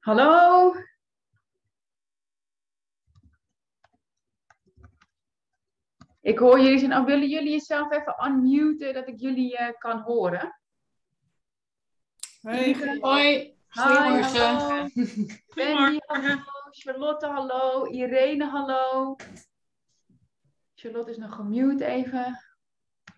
Hallo? Ik hoor jullie zijn. Oh, willen jullie jezelf even unmuten dat ik jullie uh, kan horen? Hoi. Hoi. Hi, hallo. Goedemorgen. hallo. Charlotte, hallo. Irene, hallo. Charlotte is nog gemute even.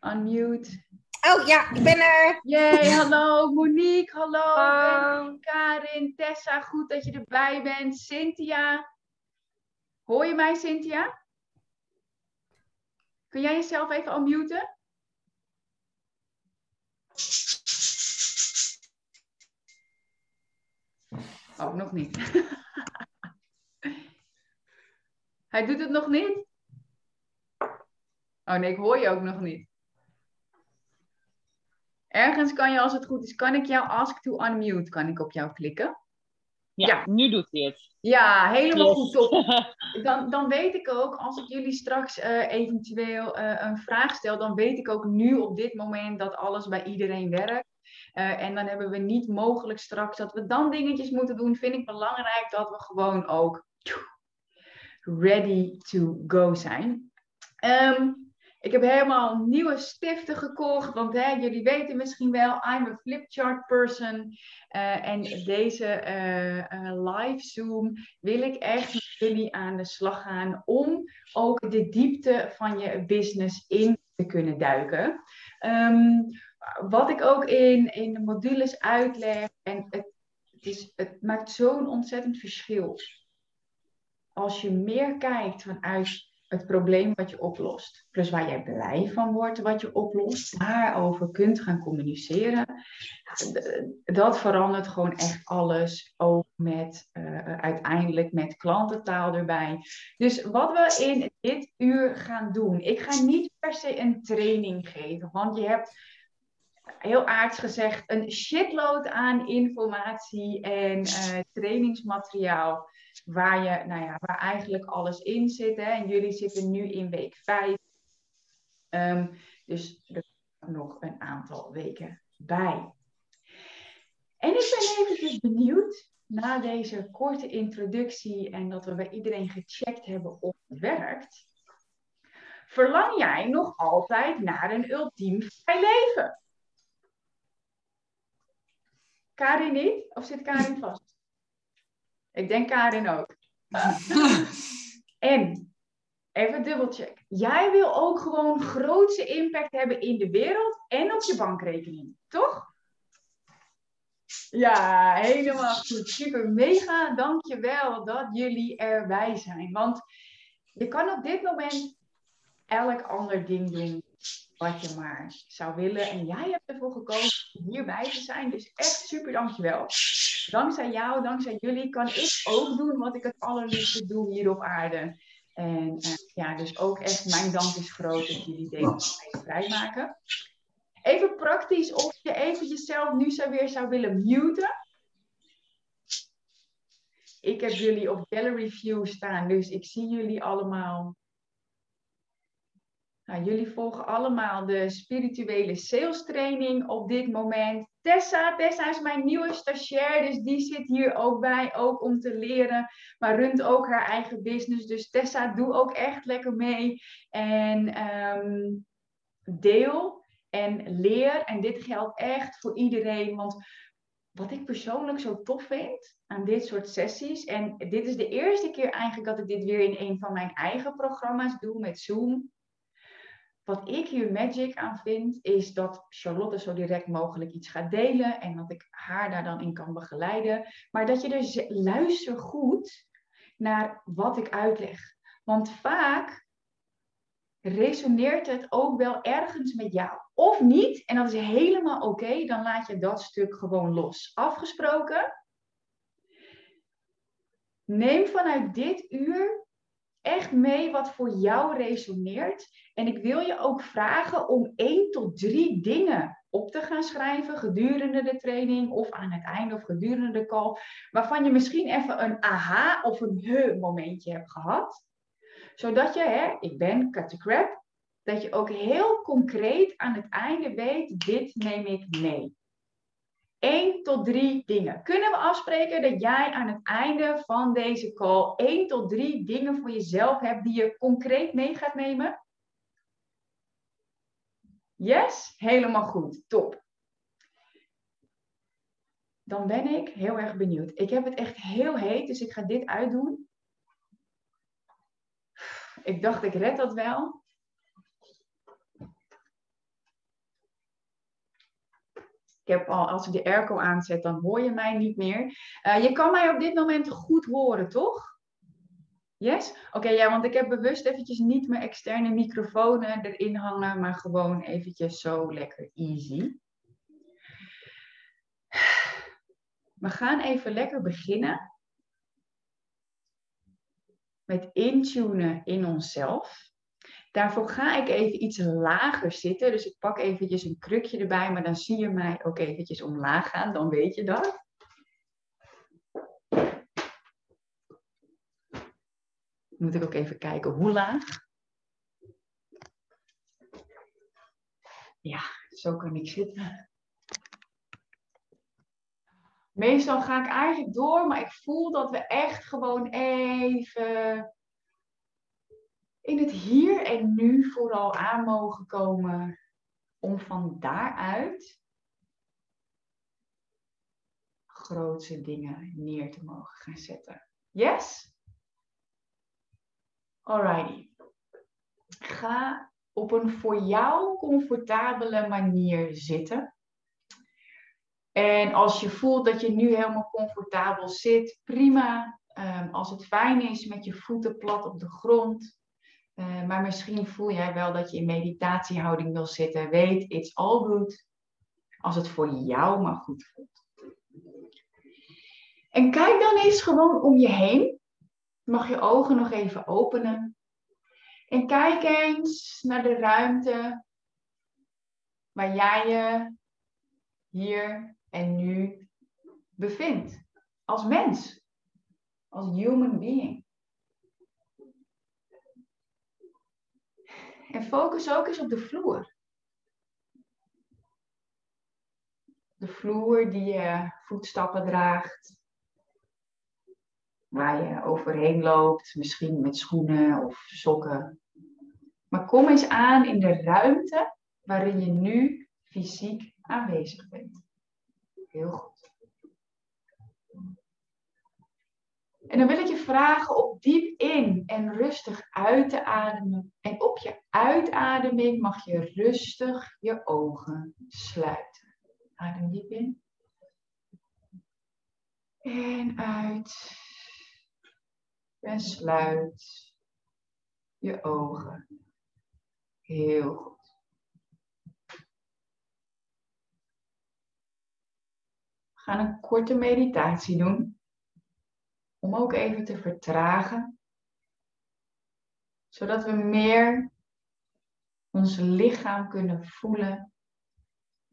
Unmute. Oh ja, ik ben er. Yay, hallo. Monique, hallo. Karin, Tessa, goed dat je erbij bent. Cynthia. Hoor je mij, Cynthia? Kun jij jezelf even unmuten? Oh, nog niet. Hij doet het nog niet? Oh nee, ik hoor je ook nog niet. Ergens kan je, als het goed is, kan ik jou ask to unmute, kan ik op jou klikken? Ja, Ja. nu doet hij het. Ja, helemaal Yes. goed. Top. Dan, dan weet ik ook, als ik jullie straks eh, eventueel eh, een vraag stel, dan weet ik ook nu op dit moment dat alles bij iedereen werkt. Eh, en dan hebben we niet mogelijk straks dat we dan dingetjes moeten doen. Vind ik belangrijk dat we gewoon ook ready to go zijn. Ehm, ik heb helemaal nieuwe stiften gekocht, want hè, jullie weten misschien wel, I'm a flipchart person. Eh, en deze eh, eh, live Zoom wil ik echt met jullie aan de slag gaan om ook de diepte van je business in te kunnen duiken. Ehm, wat ik ook in, in de modules uitleg, en het, het, is, het maakt zo'n ontzettend verschil. Als je meer kijkt vanuit het probleem wat je oplost, plus waar jij blij van wordt wat je oplost, daarover kunt gaan communiceren, dat verandert gewoon echt alles. Ook met eh, uiteindelijk met klantentaal erbij. Dus wat we in dit uur gaan doen. Ik ga niet per se een training geven. Want je hebt heel aardig gezegd een shitload aan informatie en eh, trainingsmateriaal. Waar, je, nou ja, waar eigenlijk alles in zit. Hè? En jullie zitten nu in week 5. dus er nog een aantal weken bij. En ik ben eventjes benieuwd, na deze korte introductie en dat we bij iedereen gecheckt hebben of het werkt. Verlang jij nog altijd naar een ultiem vrij leven? Karin niet? Of zit Karin vast? Ik denk Karin ook. en, even dubbelcheck. Jij wil ook gewoon grootse impact hebben in de wereld en op je bankrekening, toch? Ja, helemaal goed. Super, mega. Dankjewel dat jullie erbij zijn. Want je kan op dit moment elk ander ding doen wat je maar zou willen. En jij hebt ervoor gekozen om hierbij te zijn. Dus echt super dankjewel. Dankzij jou, dankzij jullie kan ik ook doen wat ik het allerliefste doe hier op aarde. En uh, ja, dus ook echt mijn dank is groot dat jullie deze tijd vrijmaken. Even praktisch, of je even jezelf nu zo weer zou willen muten. Ik heb jullie op gallery view staan, dus ik zie jullie allemaal. Nou, jullie volgen allemaal de spirituele sales training op dit moment. Tessa, Tessa is mijn nieuwe stagiair, dus die zit hier ook bij, ook om te leren, maar runt ook haar eigen business. Dus Tessa, doe ook echt lekker mee en um, deel en leer. En dit geldt echt voor iedereen, want wat ik persoonlijk zo tof vind aan dit soort sessies, en dit is de eerste keer eigenlijk dat ik dit weer in een van mijn eigen programma's doe met Zoom. Wat ik hier magic aan vind, is dat Charlotte zo direct mogelijk iets gaat delen en dat ik haar daar dan in kan begeleiden. Maar dat je dus luister goed naar wat ik uitleg. Want vaak resoneert het ook wel ergens met jou. Of niet, en dat is helemaal oké, dan laat je dat stuk gewoon los. Afgesproken? Neem vanuit dit uur echt mee wat voor jou resoneert. En ik wil je ook vragen om één tot drie dingen op te gaan schrijven gedurende de training of aan het einde of gedurende de call, waarvan je misschien even een aha of een he momentje hebt gehad. Zodat je, hè, ik ben cut the crap, dat je ook heel concreet aan het einde weet, dit neem ik mee. 1 tot 3 dingen. Kunnen we afspreken dat jij aan het einde van deze call 1 tot 3 dingen voor jezelf hebt die je concreet mee gaat nemen? Yes? Helemaal goed. Top. Dan ben ik heel erg benieuwd. Ik heb het echt heel heet, dus ik ga dit uitdoen. Ik dacht, ik red dat wel. Ik heb al, als ik de airco aanzet, dan hoor je mij niet meer. Uh, je kan mij op dit moment goed horen, toch? Yes? Oké, ja, want ik heb bewust eventjes niet mijn externe microfoon erin hangen, maar gewoon eventjes zo lekker easy. We gaan even lekker beginnen met intunen in onszelf. Daarvoor ga ik even iets lager zitten. Dus ik pak eventjes een krukje erbij, maar dan zie je mij ook eventjes omlaag gaan. Dan weet je dat. Moet ik ook even kijken hoe laag. Ja, zo kan ik zitten. Meestal ga ik eigenlijk door, maar ik voel dat we echt gewoon even in het hier en nu vooral aan mogen komen om van daaruit grootse dingen neer te mogen gaan zetten. Yes? Alrighty. Ga op een voor jou comfortabele manier zitten. En als je voelt dat je nu helemaal comfortabel zit, prima. Um, als het fijn is met je voeten plat op de grond, uh, maar misschien voel jij wel dat je in meditatiehouding wil zitten. Weet, it's all good. Als het voor jou maar goed voelt. En kijk dan eens gewoon om je heen. Mag je ogen nog even openen. En kijk eens naar de ruimte waar jij je hier en nu bevindt. Als mens. Als human being. En focus ook eens op de vloer. De vloer die je voetstappen draagt. Waar je overheen loopt, misschien met schoenen of sokken. Maar kom eens aan in de ruimte waarin je nu fysiek aanwezig bent. Heel goed. En dan wil ik je vragen om diep in en rustig uit te ademen. En op je uitademing mag je rustig je ogen sluiten. Adem diep in. En uit. En sluit je ogen. Heel goed. We gaan een korte meditatie doen om ook even te vertragen, zodat we meer ons lichaam kunnen voelen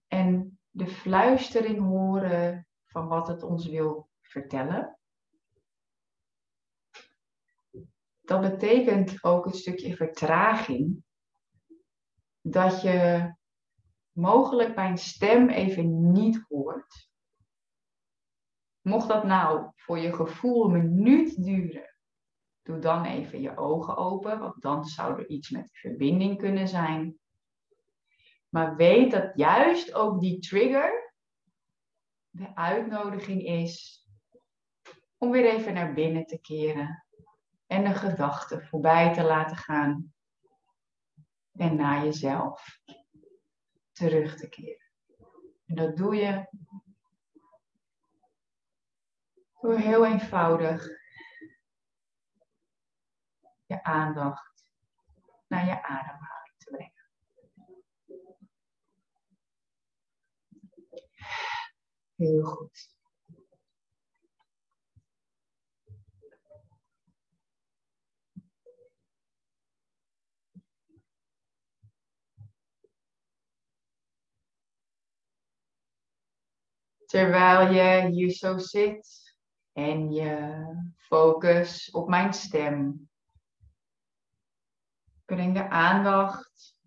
en de fluistering horen van wat het ons wil vertellen. Dat betekent ook een stukje vertraging, dat je mogelijk mijn stem even niet hoort Mocht dat nou voor je gevoel een minuut duren, doe dan even je ogen open, want dan zou er iets met verbinding kunnen zijn. Maar weet dat juist ook die trigger de uitnodiging is om weer even naar binnen te keren en de gedachten voorbij te laten gaan en naar jezelf terug te keren. En dat doe je door heel eenvoudig je aandacht naar je ademhaling te brengen. Heel goed. Terwijl je hier zo zit, en je focus op mijn stem. Breng de aandacht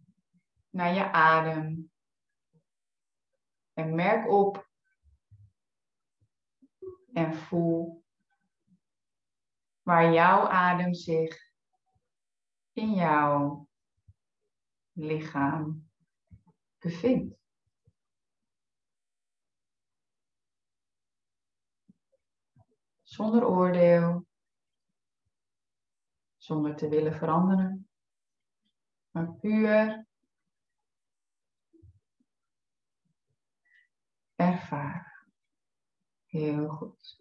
naar je adem. En merk op En voel waar jouw adem zich in jouw lichaam bevindt. Zonder oordeel, zonder te willen veranderen, maar puur ervaren. Heel goed.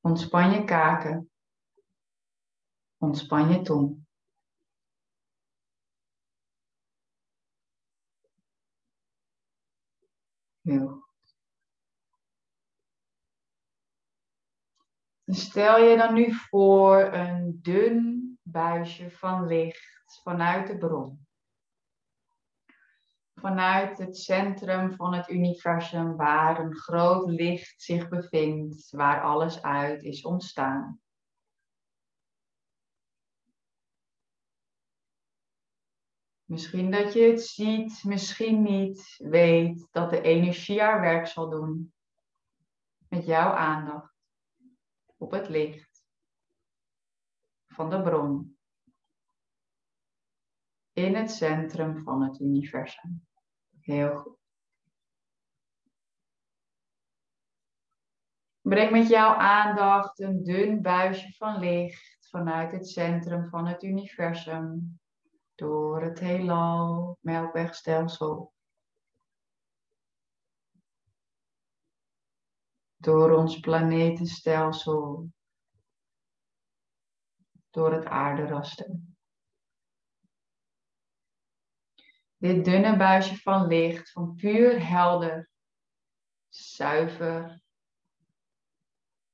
Ontspan je kaken. Ontspan je tong. Goed. Stel je dan nu voor een dun buisje van licht vanuit de bron. Vanuit het centrum van het universum waar een groot licht zich bevindt, waar alles uit is ontstaan. Misschien dat je het ziet, misschien niet, weet dat de energie haar werk zal doen. Met jouw aandacht op het licht van de bron. In het centrum van het universum. Heel goed. Breng met jouw aandacht een dun buisje van licht vanuit het centrum van het universum door het heelal, melkwegstelsel. Door ons planetenstelsel. Door het aarderaster. Dit dunne buisje van licht, van puur helder, zuiver,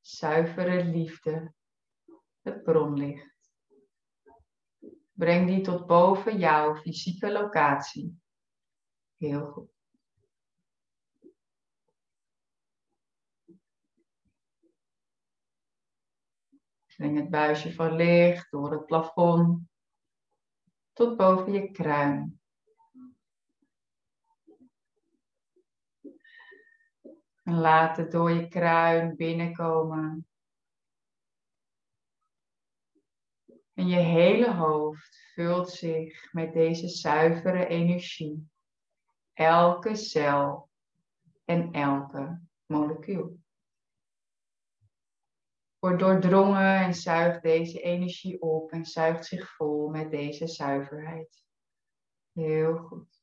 zuivere liefde, het bronlicht. Breng die tot boven jouw fysieke locatie. Heel goed. Breng het buisje van licht door het plafond tot boven je kruin. En laat het door je kruin binnenkomen En je hele hoofd vult zich met deze zuivere energie. Elke cel en elke molecuul. Wordt doordrongen en zuigt deze energie op en zuigt zich vol met deze zuiverheid. Heel goed.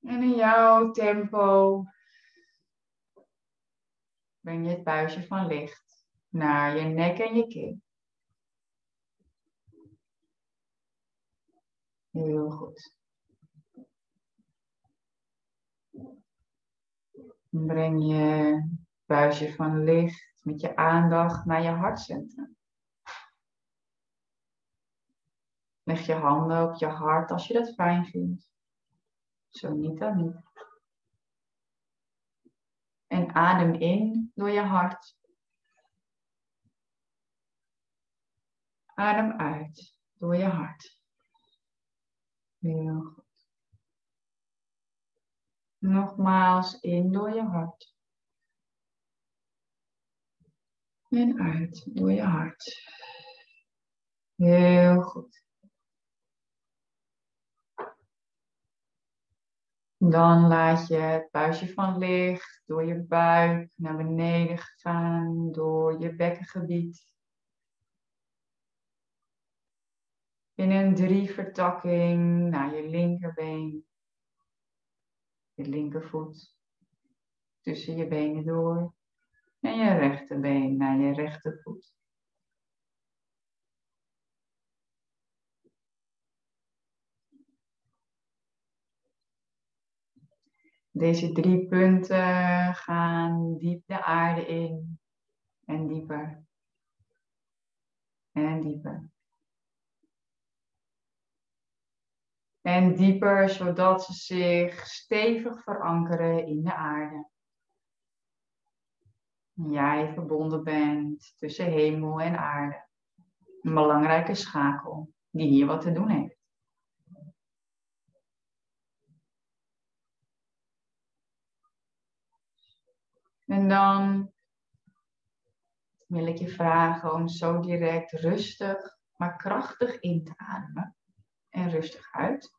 En in jouw tempo breng je het buisje van licht naar je nek en je kin. Heel goed. Breng je buisje van licht met je aandacht naar je hartcentrum. Leg je handen op je hart als je dat fijn vindt. Zo niet dan niet. En adem in door je hart. Adem uit door je hart. Heel goed. Nogmaals in door je hart. En uit door je hart. Heel goed. Dan laat je het buisje van licht door je buik naar beneden gaan, door je bekkengebied. In een drie vertakking naar je linkerbeen, je linkervoet, tussen je benen door en je rechterbeen naar je rechtervoet. Deze drie punten gaan diep de aarde in en dieper en dieper. En dieper, zodat ze zich stevig verankeren in de aarde. Jij verbonden bent tussen hemel en aarde. Een belangrijke schakel die hier wat te doen heeft. En dan wil ik je vragen om zo direct rustig, maar krachtig in te ademen en rustig uit.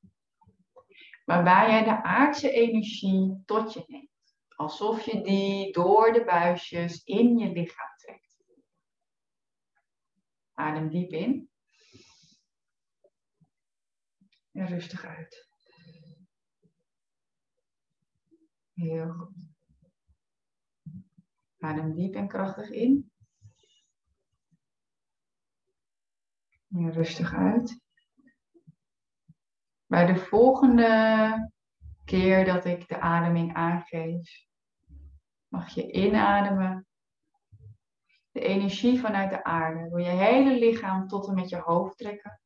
Waarbij jij de aardse energie tot je neemt. Alsof je die door de buisjes in je lichaam trekt. Adem diep in. En rustig uit. Heel goed. Adem diep en krachtig in. En rustig uit. Bij de volgende keer dat ik de ademing aangeef, mag je inademen. De energie vanuit de aarde door je hele lichaam tot en met je hoofd trekken.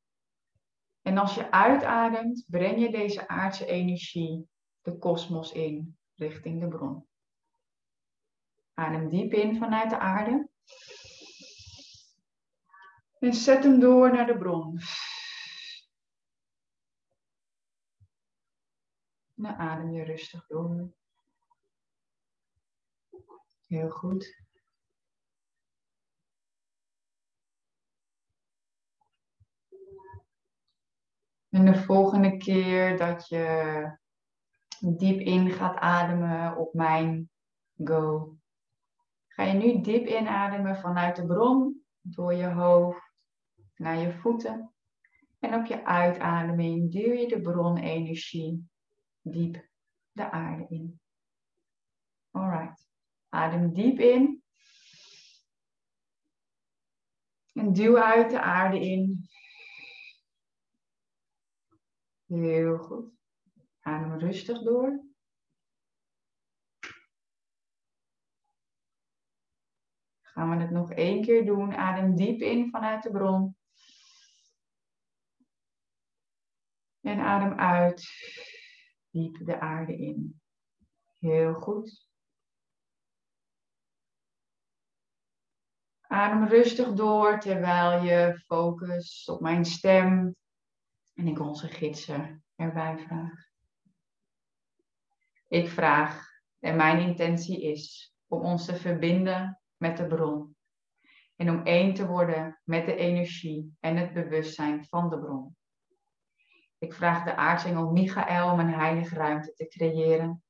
En als je uitademt, breng je deze aardse energie de kosmos in, richting de bron. Adem diep in vanuit de aarde. En zet hem door naar de bron. Dan adem je rustig door. Heel goed. En de volgende keer dat je diep in gaat ademen op mijn go, ga je nu diep inademen vanuit de bron, door je hoofd naar je voeten. En op je uitademing duw je de bronenergie diep de aarde in. Alright. Adem diep in. En duw uit de aarde in. Heel goed. Adem rustig door. Gaan we het nog één keer doen. Adem diep in vanuit de bron. En adem uit. Diep de aarde in. Heel goed. Adem rustig door terwijl je focus op mijn stem en ik onze gidsen erbij vraag. Ik vraag en mijn intentie is om ons te verbinden met de bron en om één te worden met de energie en het bewustzijn van de bron. Ik vraag de aartsengel Michael om een heilige ruimte te creëren.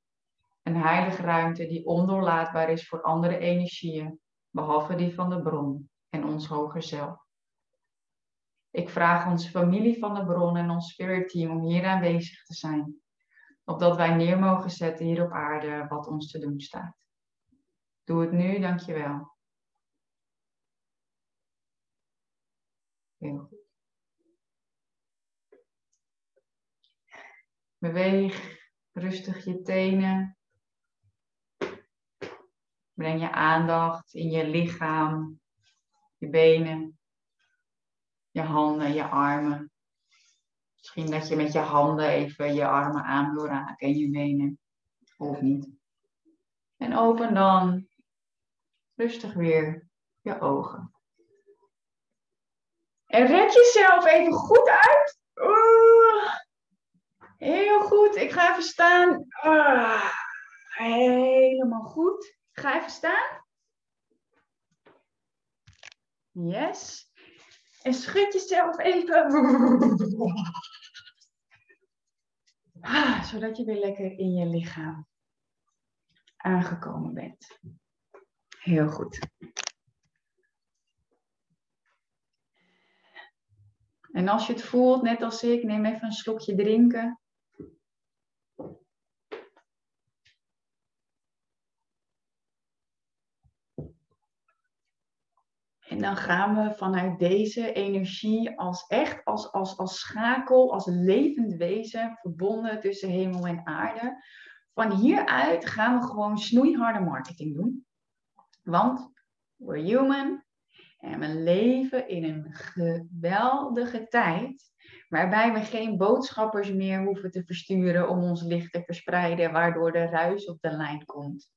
Een heilige ruimte die ondoorlaatbaar is voor andere energieën, behalve die van de bron en ons hoger zelf. Ik vraag onze familie van de bron en ons spirit team om hier aanwezig te zijn, opdat wij neer mogen zetten hier op aarde wat ons te doen staat. Doe het nu, dankjewel. Heel goed. Beweeg rustig je tenen. Breng je aandacht in je lichaam, je benen, je handen, je armen. Misschien dat je met je handen even je armen aan wil raken en je benen. Of niet. En open dan rustig weer je ogen. En rek jezelf even goed uit. Heel goed. Ik ga even staan. Ah, helemaal goed. Ga even staan. Yes. En schud jezelf even. Ah, zodat je weer lekker in je lichaam aangekomen bent. Heel goed. En als je het voelt, net als ik, neem even een slokje drinken. En dan gaan we vanuit deze energie als echt, als, als, als schakel, als levend wezen, verbonden tussen hemel en aarde. Van hieruit gaan we gewoon snoeiharde marketing doen. Want we're human en we leven in een geweldige tijd waarbij we geen boodschappers meer hoeven te versturen om ons licht te verspreiden, waardoor de ruis op de lijn komt.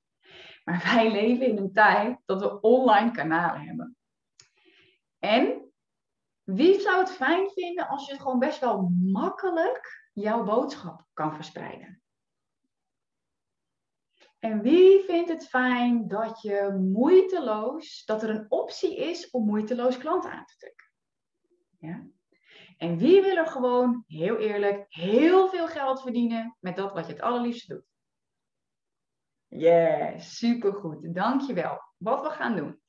Maar wij leven in een tijd dat we online kanalen hebben. En Wie zou het fijn vinden als je gewoon best wel makkelijk jouw boodschap kan verspreiden? En wie vindt het fijn dat je moeiteloos, dat er een optie is om moeiteloos klanten aan te trekken? Ja? En wie wil er gewoon, heel eerlijk, heel veel geld verdienen met dat wat je het allerliefste doet? Yes, supergoed. Dankjewel. Wat we gaan doen.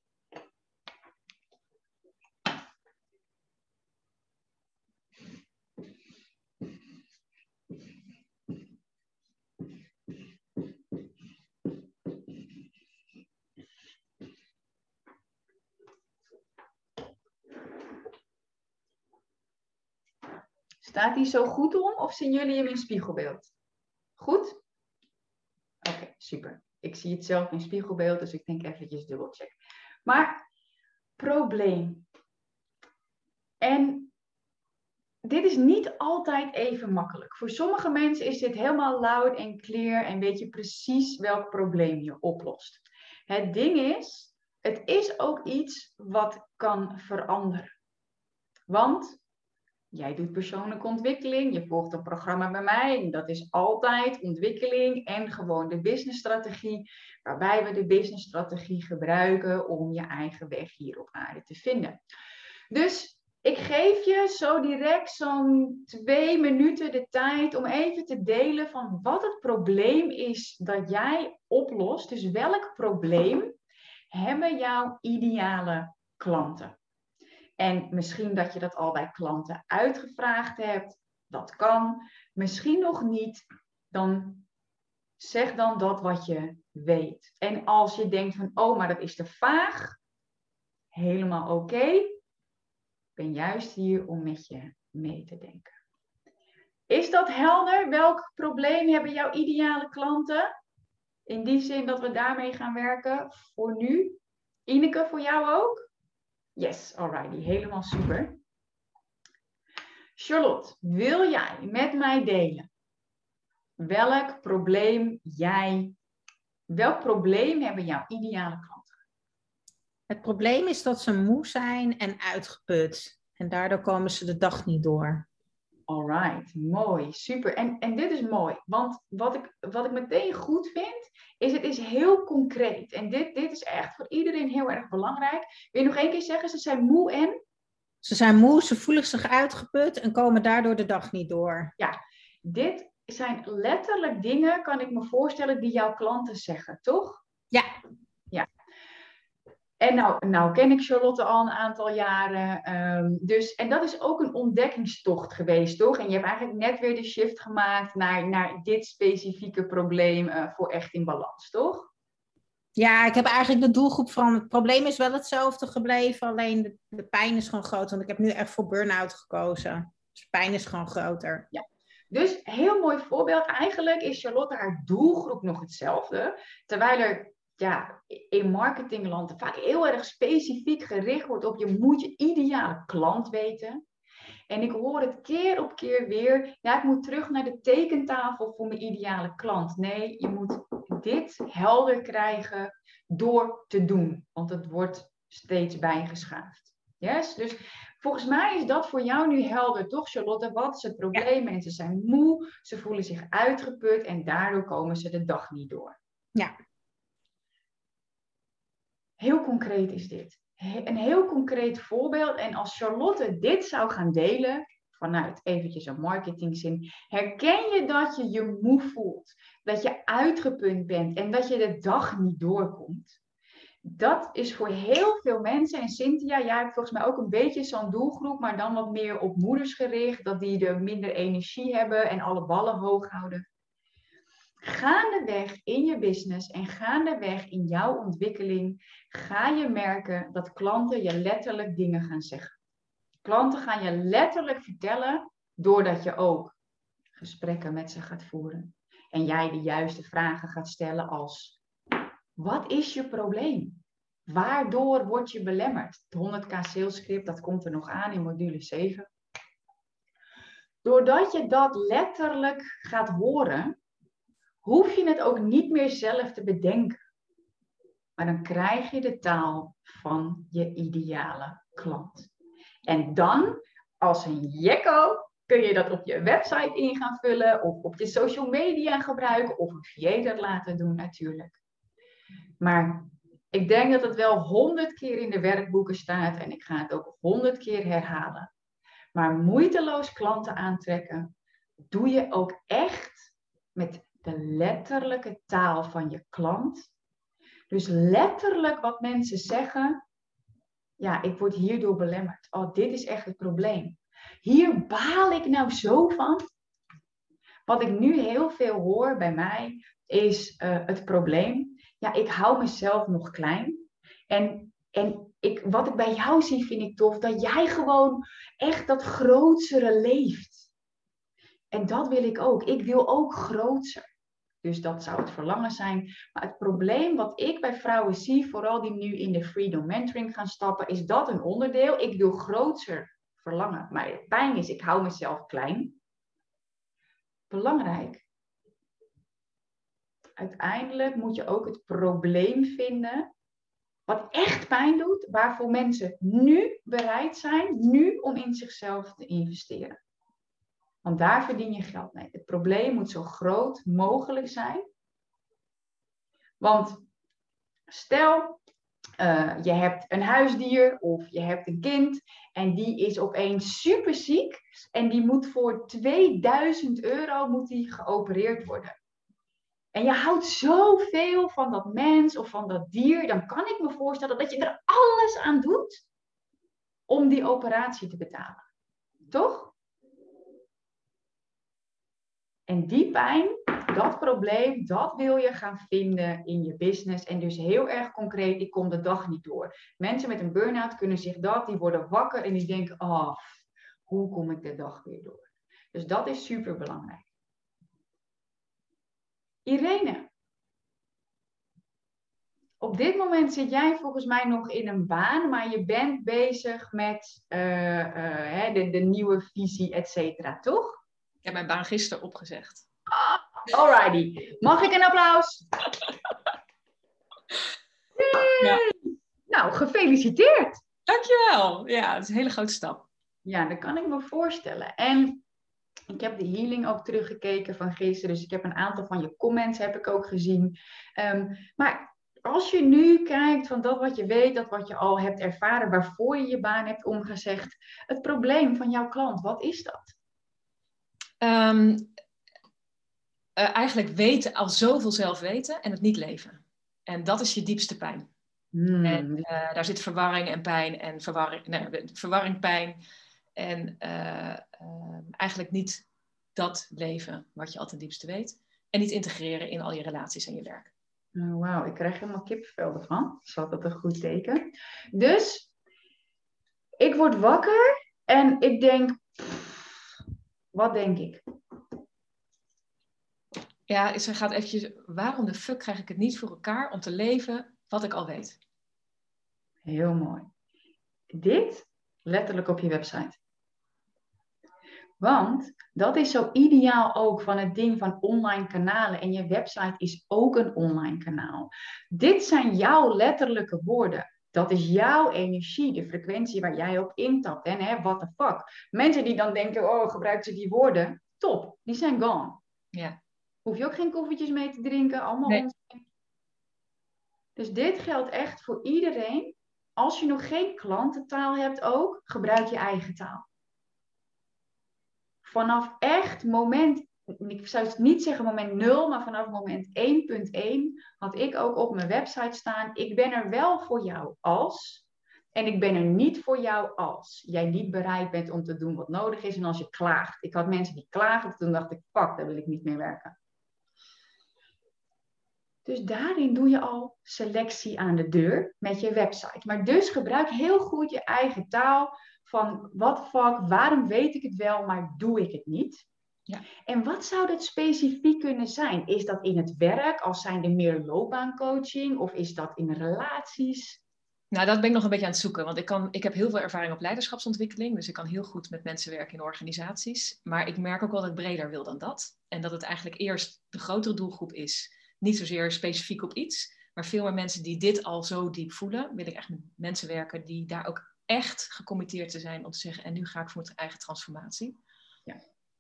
Staat die zo goed om of zien jullie hem in spiegelbeeld? Goed? Oké, super. Ik zie het zelf in spiegelbeeld, dus ik denk eventjes dubbelcheck. Maar probleem. En dit is niet altijd even makkelijk. Voor sommige mensen is dit helemaal loud en clear en weet je precies welk probleem je oplost. Het ding is, het is ook iets wat kan veranderen. Want Jij doet persoonlijke ontwikkeling, je volgt een programma bij mij. Dat is altijd ontwikkeling en gewoon de businessstrategie, waarbij we de businessstrategie gebruiken om je eigen weg hier op aarde te vinden. Dus ik geef je zo direct zo'n twee minuten de tijd om even te delen van wat het probleem is dat jij oplost. Dus welk probleem hebben jouw ideale klanten? En misschien dat je dat al bij klanten uitgevraagd hebt. Dat kan. Misschien nog niet. Dan zeg dan dat wat je weet. En als je denkt van, oh, maar dat is te vaag. Helemaal oké. Ik ben juist hier om met je mee te denken. Is dat helder? Welk probleem hebben jouw ideale klanten? In die zin dat we daarmee gaan werken voor nu. Ineke, voor jou ook? Yes, alrighty, helemaal super. Charlotte, wil jij met mij delen welk probleem jij, welk probleem hebben jouw ideale klanten? Het probleem is dat ze moe zijn en uitgeput. En daardoor komen ze de dag niet door. Alright, mooi, super. En, en dit is mooi, want wat ik, wat ik meteen goed vind, is het is heel concreet. En dit, dit is echt voor iedereen heel erg belangrijk. Wil je nog één keer zeggen, ze zijn moe en? Ze zijn moe, ze voelen zich uitgeput en komen daardoor de dag niet door. Ja, dit zijn letterlijk dingen, kan ik me voorstellen, die jouw klanten zeggen, toch? Ja. En nou, nou ken ik Charlotte al een aantal jaren. Ehm, dus, en dat is ook een ontdekkingstocht geweest, toch? En je hebt eigenlijk net weer de shift gemaakt naar, naar dit specifieke probleem uh, voor echt in balans, toch? Ja, ik heb eigenlijk de doelgroep van het probleem is wel hetzelfde gebleven, alleen de, de pijn is gewoon groter. Want ik heb nu echt voor burn-out gekozen. Dus pijn is gewoon groter. Ja. Dus heel mooi voorbeeld. Eigenlijk is Charlotte haar doelgroep nog hetzelfde. Terwijl er ja, in marketingland vaak heel erg specifiek gericht wordt op je moet je ideale klant weten. En ik hoor het keer op keer weer, ja, ik moet terug naar de tekentafel voor mijn ideale klant. Nee, je moet dit helder krijgen door te doen, want het wordt steeds bijgeschaafd. Yes? Dus volgens mij is dat voor jou nu helder, toch Charlotte? Wat is het probleem? Mensen zijn moe, ze voelen zich uitgeput en daardoor komen ze de dag niet door. Ja, Heel concreet is dit. Een heel concreet voorbeeld. En als Charlotte dit zou gaan delen, vanuit eventjes een marketingzin, herken je dat je je moe voelt, dat je uitgeput bent en dat je de dag niet doorkomt. Dat is voor heel veel mensen, en Cynthia, jij hebt volgens mij ook een beetje zo'n doelgroep, maar dan wat meer op moeders gericht, dat die er minder energie hebben en alle ballen hoog houden gaandeweg in je business en gaandeweg in jouw ontwikkeling ga je merken dat klanten je letterlijk dingen gaan zeggen. Klanten gaan je letterlijk vertellen doordat je ook gesprekken met ze gaat voeren. En jij de juiste vragen gaat stellen als, wat is je probleem? Waardoor word je belemmerd? Het 100k sales script, dat komt er nog aan in module 7. Doordat je dat letterlijk gaat horen, hoef je het ook niet meer zelf te bedenken. Maar dan krijg je de taal van je ideale klant. En dan, als een jekko, kun je dat op je website in gaan vullen of op je social media gebruiken of een VA laten doen natuurlijk. Maar ik denk dat het wel honderd keer in de werkboeken staat en ik ga het ook honderd keer herhalen. Maar moeiteloos klanten aantrekken doe je ook echt met de letterlijke taal van je klant. Dus letterlijk wat mensen zeggen, ja, ik word hierdoor belemmerd. Oh, dit is echt het probleem. Hier baal ik nou zo van. Wat ik nu heel veel hoor bij mij is uh, het probleem. Ja, ik hou mezelf nog klein. En, en ik, wat ik bij jou zie, vind ik tof dat jij gewoon echt dat grootsere leeft. En dat wil ik ook. Ik wil ook grootser. Dus dat zou het verlangen zijn. Maar het probleem wat ik bij vrouwen zie, vooral die nu in de Freedom Mentoring gaan stappen, is dat een onderdeel. Ik wil grootser verlangen. Maar pijn is, ik hou mezelf klein. Belangrijk. Uiteindelijk moet je ook het probleem vinden wat echt pijn doet, waarvoor mensen nu bereid zijn, nu om in zichzelf te investeren. Want daar verdien je geld mee. Het probleem moet zo groot mogelijk zijn. Want stel, uh, je hebt een huisdier of je hebt een kind en die is opeens super ziek en die moet voor 2000 euro moet die geopereerd worden. En je houdt zoveel van dat mens of van dat dier, dan kan ik me voorstellen dat je er alles aan doet om die operatie te betalen. Toch? En die pijn, dat probleem, dat wil je gaan vinden in je business. En dus heel erg concreet, ik kom de dag niet door. Mensen met een burn-out kunnen zich dat, die worden wakker en die denken, oh, hoe kom ik de dag weer door? Dus dat is super belangrijk. Irene, op dit moment zit jij volgens mij nog in een baan, maar je bent bezig met uh, uh, de, de, nieuwe visie, et cetera, toch? Heb mijn baan gisteren opgezegd. Alrighty. Mag ik een applaus? Ja. Nou, gefeliciteerd. Dankjewel. Ja, het is een hele grote stap. Ja, dat kan ik me voorstellen. En ik heb de healing ook teruggekeken van gisteren. Dus ik heb een aantal van je comments heb ik ook gezien. Um, maar als je nu kijkt van dat wat je weet, dat wat je al hebt ervaren, waarvoor je je baan hebt omgezegd, het probleem van jouw klant, wat is dat? Um, eigenlijk weten, al zoveel zelf weten en het niet leven. En dat is je diepste pijn. Hmm. En uh, daar zit verwarring en pijn en verwarring, nee, verwarring, pijn. En uh, eigenlijk niet dat leven wat je altijd het diepste weet. En niet integreren in al je relaties en je werk. Oh, Wauw, ik krijg helemaal kippenvel ervan. Is dat een goed teken? Dus, ik word wakker en ik denk, wat denk ik? Ja, ze gaat eventjes, waarom de fuck krijg ik het niet voor elkaar om te leven wat ik al weet? Heel mooi. Dit letterlijk op je website. Want dat is zo ideaal ook van het ding van online kanalen. En je website is ook een online kanaal. Dit zijn jouw letterlijke woorden. Dat is jouw energie, de frequentie waar jij op intapt. En hè, what the fuck. Mensen die dan denken, oh, gebruikt ze die woorden? Top, die zijn gone. Ja. Hoef je ook geen koffietjes mee te drinken, allemaal nee. Dus dit geldt echt voor iedereen. Als je nog geen klantentaal hebt ook, gebruik je eigen taal. Vanaf echt moment ik zou niet zeggen moment 0, maar vanaf moment 1.1 had ik ook op mijn website staan, ik ben er wel voor jou als, en ik ben er niet voor jou als jij niet bereid bent om te doen wat nodig is en als je klaagt. Ik had mensen die klagen, toen dacht ik, fuck, daar wil ik niet meer werken. Dus daarin doe je al selectie aan de deur met je website. Maar dus gebruik heel goed je eigen taal van wat fuck, waarom weet ik het wel, maar doe ik het niet? Ja. En wat zou dat specifiek kunnen zijn? Is dat in het werk, als zijn er meer loopbaancoaching, of is dat in relaties? Nou, dat ben ik nog een beetje aan het zoeken, want ik, kan, ik heb heel veel ervaring op leiderschapsontwikkeling, dus ik kan heel goed met mensen werken in organisaties. Maar ik merk ook wel dat ik breder wil dan dat. En dat het eigenlijk eerst de grotere doelgroep is, niet zozeer specifiek op iets, maar veel meer mensen die dit al zo diep voelen, wil ik echt met mensen werken die daar ook echt gecommitteerd te zijn om te zeggen, en nu ga ik voor mijn eigen transformatie.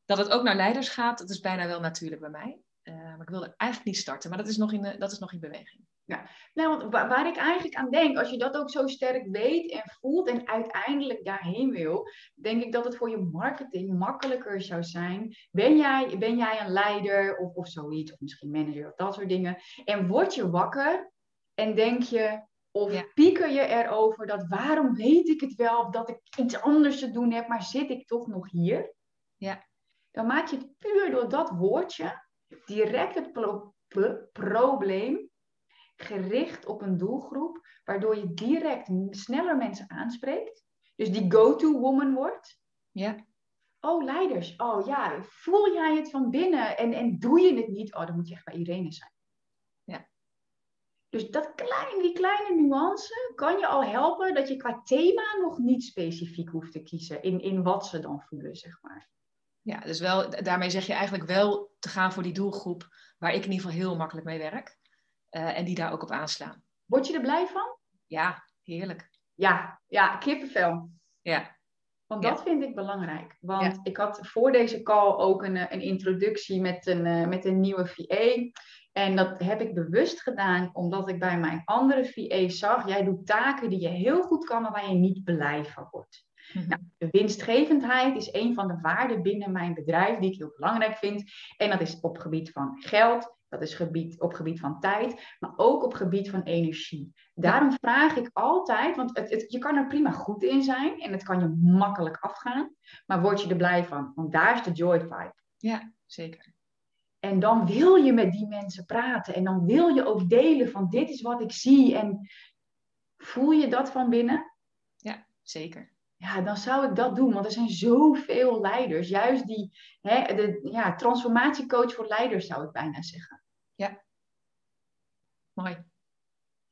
Dat het ook naar leiders gaat, dat is bijna wel natuurlijk bij mij. Uh, maar ik wilde eigenlijk niet starten, maar dat is nog in, dat is nog in beweging. Ja, nou, want waar, waar, ik eigenlijk aan denk, als je dat ook zo sterk weet en voelt en uiteindelijk daarheen wil, denk ik dat het voor je marketing makkelijker zou zijn. Ben jij, ben jij een leider of, of zoiets, of misschien manager of dat soort dingen, en word je wakker en denk je, of ja. pieker je erover dat waarom weet ik het wel dat ik iets anders te doen heb, maar zit ik toch nog hier? Ja. Dan maak je het puur door dat woordje direct het pro probleem gericht op een doelgroep, waardoor je direct sneller mensen aanspreekt. Dus die go-to woman wordt. Ja. Oh, leiders. Oh ja, voel jij het van binnen en, en doe je het niet? Oh, dan moet je echt bij Irene zijn. Ja. Dus dat klein, die kleine nuance kan je al helpen dat je qua thema nog niet specifiek hoeft te kiezen in, in wat ze dan voelen, zeg maar. Ja, dus wel, daarmee zeg je eigenlijk wel te gaan voor die doelgroep waar ik in ieder geval heel makkelijk mee werk. Uh, en die daar ook op aanslaan. Word je er blij van? Ja, heerlijk. Ja, ja kippenvel. Ja. Want dat vind ik belangrijk. Want ik had voor deze call ook een, een introductie met een, uh, met een nieuwe VA. En dat heb ik bewust gedaan omdat ik bij mijn andere VA zag, jij doet taken die je heel goed kan, maar waar je niet blij van wordt. Mhm. Nou, de winstgevendheid is een van de waarden binnen mijn bedrijf die ik heel belangrijk vind. En dat is op gebied van geld, dat is gebied, op gebied van tijd, maar ook op gebied van energie. Daarom vraag ik altijd, want het, het, je kan er prima goed in zijn en het kan je makkelijk afgaan, maar word je er blij van? Want daar is de joy vibe. Ja, zeker. En dan wil je met die mensen praten en dan wil je ook delen van dit is wat ik zie en voel je dat van binnen? Ja, zeker ja, dan zou ik dat doen. Want er zijn zoveel leiders. Juist die hè, de, ja, transformatiecoach voor leiders, zou ik bijna zeggen. Ja. Mooi.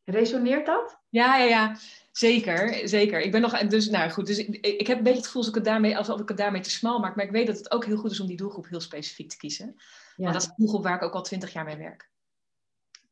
Resoneert dat? Ja, ja, ja. Zeker, zeker. Ik ben nog, dus, nou goed, dus ik, ik heb een beetje het gevoel alsof ik, het daarmee, alsof ik het daarmee te smal maak. Maar ik weet dat het ook heel goed is om die doelgroep heel specifiek te kiezen. Ja. Want dat is een doelgroep waar ik ook al twintig jaar mee werk.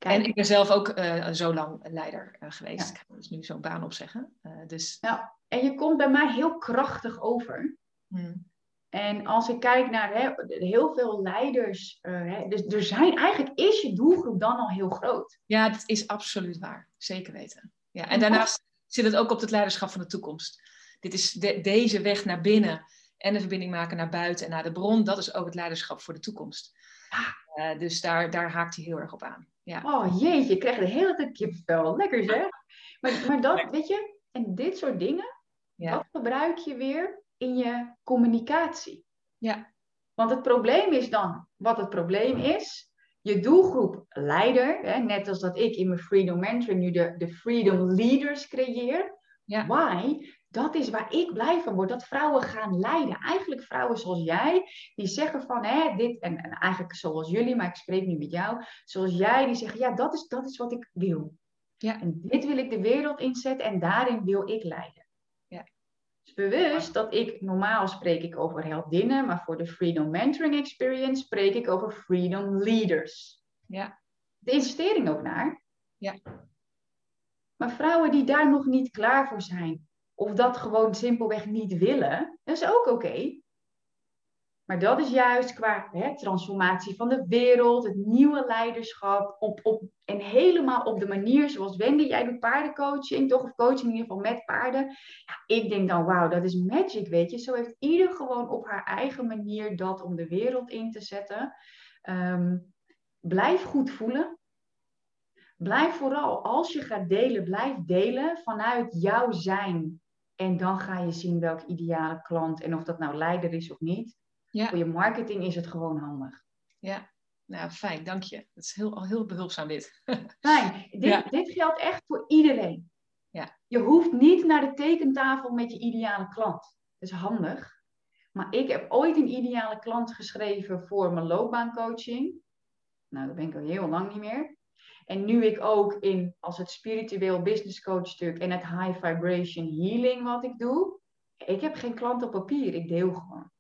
Kijk. En ik ben zelf ook uh, zo lang leider uh, geweest. Ja. Ik ga dus nu zo'n baan opzeggen. Uh, dus... Nou, en je komt bij mij heel krachtig over. Hmm. En als ik kijk naar hè, heel veel leiders, hè, dus er zijn eigenlijk is je doelgroep dan al heel groot. Ja, dat is absoluut waar. Zeker weten. Ja, en daarnaast zit het ook op het leiderschap van de toekomst. Dit is de, deze weg naar binnen en de verbinding maken naar buiten en naar de bron. Dat is ook het leiderschap voor de toekomst. Uh, dus daar, daar haakt hij heel erg op aan. Ja. Oh jeetje, je krijgt de hele tijd kipvel. Lekker zeg. Maar, maar dat, weet je, en dit soort dingen, ja. dat gebruik je weer in je communicatie. Ja. Want het probleem is dan, wat het probleem is, je doelgroep leider, hè, net als dat ik in mijn Freedom Mentoring nu de, de Freedom Leaders creëer. Ja. Why? Dat is waar ik blij van word, dat vrouwen gaan leiden. Eigenlijk vrouwen zoals jij, die zeggen van, hè, dit, en, en eigenlijk zoals jullie, maar ik spreek nu met jou, zoals jij, die zeggen, ja, dat is, dat is wat ik wil. Ja. En dit wil ik de wereld inzetten en daarin wil ik leiden. Ja. Dus bewust dat ik, normaal spreek ik over heldinnen, maar voor de Freedom Mentoring Experience spreek ik over Freedom Leaders. Ja. De investering ook naar. Ja. Maar vrouwen die daar nog niet klaar voor zijn, of dat gewoon simpelweg niet willen, dat is ook oké. Maar dat is juist qua hè, transformatie van de wereld, het nieuwe leiderschap, op, op, en helemaal op de manier zoals Wendy, jij doet paardencoaching, toch? Of coaching in ieder geval met paarden. Ik denk dan, wauw, dat is magic, weet je. Zo heeft ieder gewoon op haar eigen manier dat om de wereld in te zetten. Ehm, blijf goed voelen. Blijf vooral, als je gaat delen, blijf delen vanuit jouw zijn. En dan ga je zien welk ideale klant en of dat nou leider is of niet. Ja. Voor je marketing is het gewoon handig. Ja, nou fijn, dank je. Dat is heel, heel behulpzaam dit. Fijn. Dit, Ja. dit geldt echt voor iedereen. Ja. Je hoeft niet naar de tekentafel met je ideale klant. Dat is handig. Maar ik heb ooit een ideale klant geschreven voor mijn loopbaancoaching. Nou, dat ben ik al heel lang niet meer. En nu ik ook in als het spiritueel business coach stuk en het high vibration healing wat ik doe. Ik heb geen klant op papier, ik deel gewoon.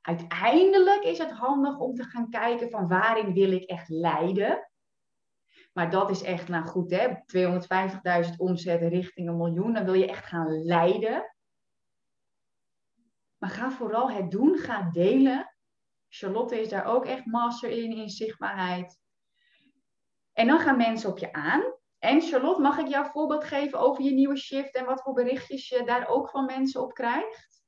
Uiteindelijk is het handig om te gaan kijken van waarin wil ik echt leiden. Maar dat is echt, nou goed hè, 250.000 omzet richting een miljoen. Dan wil je echt gaan leiden. Maar ga vooral het doen, ga delen. Charlotte is daar ook echt master in, in zichtbaarheid. En dan gaan mensen op je aan. En Charlotte, mag ik jou een voorbeeld geven over je nieuwe shift en wat voor berichtjes je daar ook van mensen op krijgt?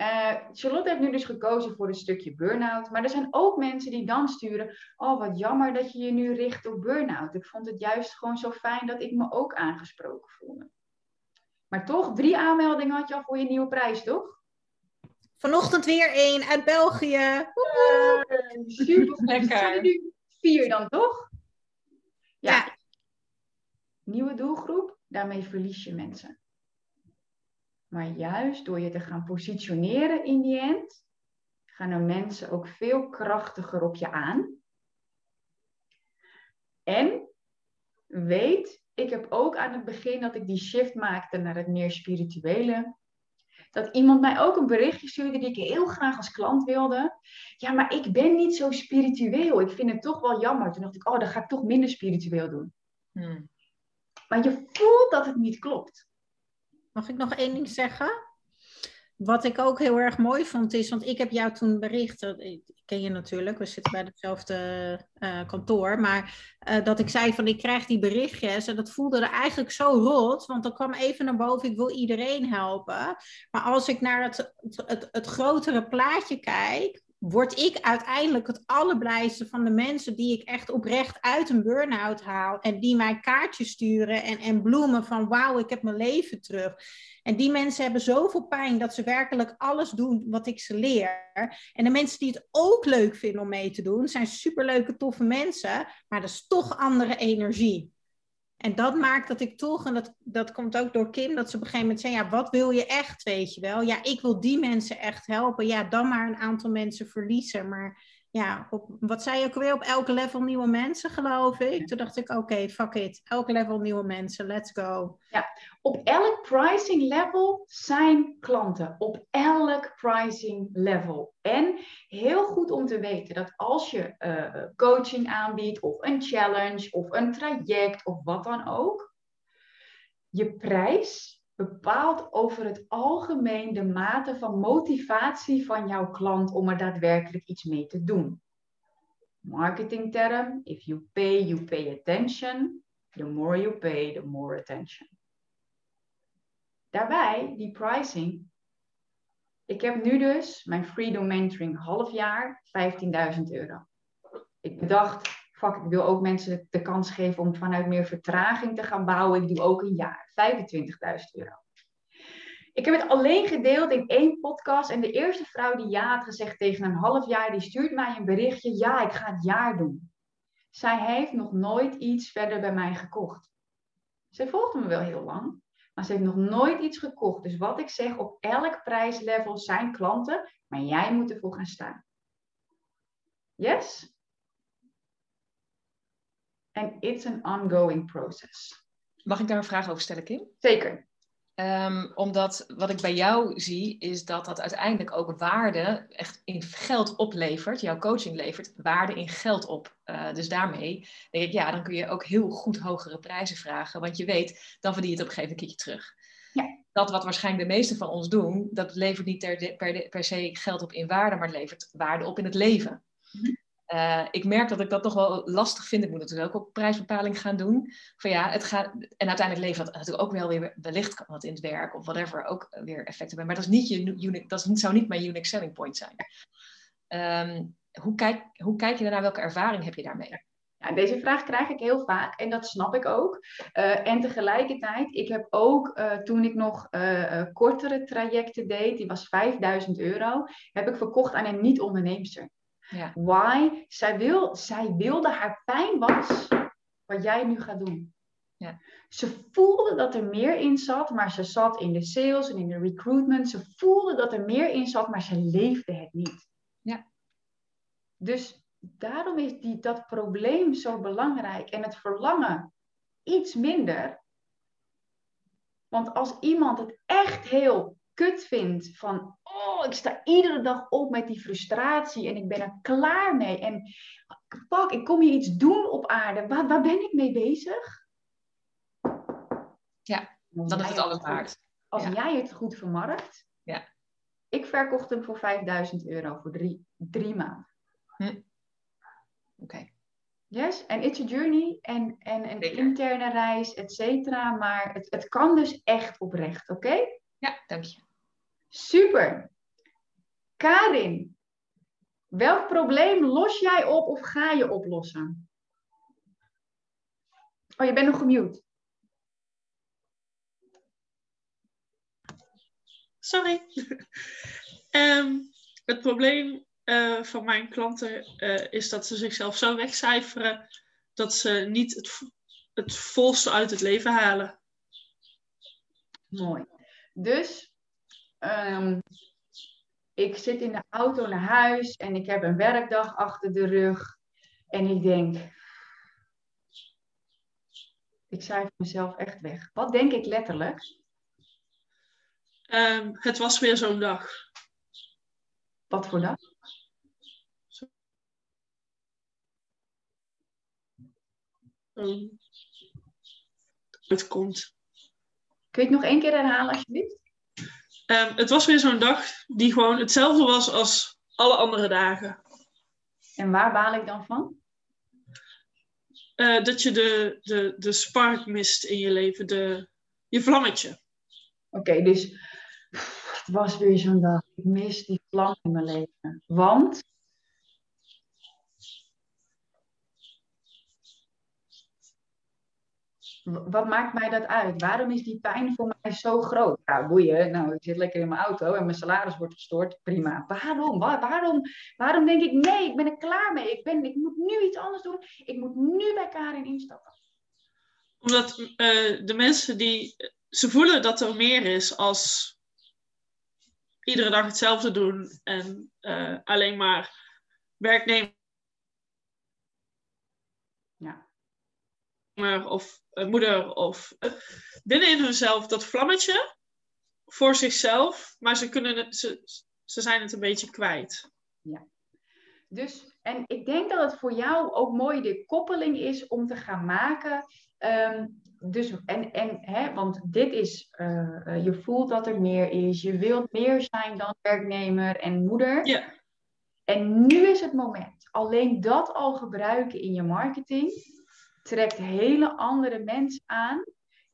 Uh, Charlotte heeft nu dus gekozen voor een stukje burn-out. Maar er zijn ook mensen die dan sturen: Oh, wat jammer dat je je nu richt op burn-out. Ik vond het juist gewoon zo fijn dat ik me ook aangesproken voelde. Maar toch, drie aanmeldingen had je al voor je nieuwe prijs, toch? Vanochtend weer één uit België. Uh, super lekker. Er vier dan, toch? ja. ja. Nieuwe doelgroep, daarmee verlies je mensen. Maar juist door je te gaan positioneren in die end, gaan er mensen ook veel krachtiger op je aan. En weet, ik heb ook aan het begin dat ik die shift maakte naar het meer spirituele. Dat iemand mij ook een berichtje stuurde die ik heel graag als klant wilde. Ja, maar ik ben niet zo spiritueel. Ik vind het toch wel jammer. Toen dacht ik, oh, dan ga ik toch minder spiritueel doen. Hmm. Maar je voelt dat het niet klopt. Mag ik nog één ding zeggen? Wat ik ook heel erg mooi vond is, want ik heb jou toen bericht, ik ken je natuurlijk, we zitten bij hetzelfde uh, kantoor, maar uh, dat ik zei van ik krijg die berichtjes en dat voelde er eigenlijk zo rot, want dan kwam even naar boven, ik wil iedereen helpen. Maar als ik naar het, het, het grotere plaatje kijk, word ik uiteindelijk het allerblijste van de mensen die ik echt oprecht uit een burn-out haal. En die mij kaartjes sturen en, en bloemen van wauw, ik heb mijn leven terug. En die mensen hebben zoveel pijn dat ze werkelijk alles doen wat ik ze leer. En de mensen die het ook leuk vinden om mee te doen, zijn superleuke, toffe mensen. Maar dat is toch andere energie. En dat maakt dat ik toch, en dat, dat komt ook door Kim, dat ze op een gegeven moment zei, ja, wat wil je echt, weet je wel? Ja, ik wil die mensen echt helpen. Ja, dan maar een aantal mensen verliezen. Maar ja, op, wat zei je ook weer, op elk level nieuwe mensen, geloof ik. Toen dacht ik, oké, fuck it. Elk level nieuwe mensen, let's go. Ja, op elk pricing level zijn klanten. Op elk pricing level. En heel goed om te weten dat als je uh, coaching aanbiedt, of een challenge, of een traject, of wat dan ook, je prijs bepaalt over het algemeen de mate van motivatie van jouw klant om er daadwerkelijk iets mee te doen. Marketingterm, if you pay, you pay attention. The more you pay, the more attention. Daarbij, die pricing. Ik heb nu dus mijn Freedom Mentoring half jaar 15.000 euro. Ik bedacht, ik wil ook mensen de kans geven om vanuit meer vertraging te gaan bouwen. Ik doe ook een jaar, 25.000 euro. Ik heb het alleen gedeeld in één podcast. En de eerste vrouw die ja had gezegd tegen een half jaar, die stuurt mij een berichtje. Ja, ik ga het jaar doen. Zij heeft nog nooit iets verder bij mij gekocht. Ze volgt me wel heel lang, maar ze heeft nog nooit iets gekocht. Dus wat ik zeg, op elk prijslevel zijn klanten, maar jij moet ervoor gaan staan. Yes? En it's an ongoing process. Mag ik daar een vraag over stellen, Kim? Zeker. Um, omdat wat ik bij jou zie, is dat dat uiteindelijk ook waarde echt in geld oplevert. Jouw coaching levert waarde in geld op. Uh, dus daarmee denk ik, ja, dan kun je ook heel goed hogere prijzen vragen. Want je weet, dan verdien je het op een gegeven moment een keertje terug. Ja. Dat wat waarschijnlijk de meeste van ons doen, dat levert niet per, per se geld op in waarde, maar het levert waarde op in het leven. Mm uh, ik merk dat ik dat toch wel lastig vind. Ik moet natuurlijk ook op prijsbepaling gaan doen. Van ja, het gaat, en uiteindelijk levert dat natuurlijk ook wel weer wellicht wat in het werk of whatever ook weer effecten hebben. Maar dat, is niet je unique, dat zou niet mijn unique selling point zijn. Um, hoe, kijk, hoe kijk je daarnaar? Welke ervaring heb je daarmee? Deze vraag krijg ik heel vaak en dat snap ik ook. Uh, en tegelijkertijd, ik heb ook uh, toen ik nog kortere trajecten deed, die was 5000 euro, heb ik verkocht aan een niet-onderneemster. Ja. Why? Zij, wil, zij wilde haar pijn was wat jij nu gaat doen. Ja. Ze voelde dat er meer in zat, maar ze zat in de sales en in de recruitment. Ze voelde dat er meer in zat, maar ze leefde het niet. Ja. Dus daarom is die, dat probleem zo belangrijk en het verlangen iets minder. Want als iemand het echt heel kut vindt van, oh, ik sta iedere dag op met die frustratie en ik ben er klaar mee. En pak, ik kom hier iets doen op aarde. Waar, waar ben ik mee bezig? Ja, dan is het alles waard. Als jij het goed vermarkt, ja. Ik verkocht hem voor 5000 euro voor drie, drie maanden. Hm. Oké. Yes, en it's a journey en, en een interne reis, et cetera. Maar het, het kan dus echt oprecht, oké? Ja, dank je. Super. Karin, welk probleem los jij op of ga je oplossen? Oh, je bent nog gemute. Sorry. Ehm, het probleem uh, van mijn klanten uh, is dat ze zichzelf zo wegcijferen dat ze niet het, het volste uit het leven halen. Mooi. Dus um, ik zit in de auto naar huis en ik heb een werkdag achter de rug. En ik denk, ik cijfer mezelf echt weg. Wat denk ik letterlijk? Um, het was weer zo'n dag. Wat voor dag? Um, het komt. Kun je het nog één keer herhalen, alsjeblieft? Um, het was weer zo'n dag die gewoon hetzelfde was als alle andere dagen. En waar baal ik dan van? Uh, dat je de, de, de spark mist in je leven, de, je vlammetje. Oké, okay, dus het was weer zo'n dag. Ik mis die vlam in mijn leven. Want wat maakt mij dat uit? Waarom is die pijn voor mij zo groot? Nou, boeien. Nou, ik zit lekker in mijn auto en mijn salaris wordt gestoord. Prima. Waarom? waarom? Waarom denk ik, nee, ik ben er klaar mee. Ik, ben, ik moet nu iets anders doen. Ik moet nu bij Karin instappen. Omdat uh, de mensen die... Ze voelen dat er meer is als iedere dag hetzelfde doen. En uh, alleen maar werknemer of uh, moeder of uh, binnen in hunzelf dat vlammetje voor zichzelf, maar ze, kunnen het, ze, ze zijn het een beetje kwijt. Ja. Dus, en ik denk dat het voor jou ook mooi de koppeling is om te gaan maken. Um, dus, en, en, hè, want dit is, uh, je voelt dat er meer is. Je wilt meer zijn dan werknemer en moeder. Ja. En nu is het moment. Alleen dat al gebruiken in je marketing trekt hele andere mensen aan.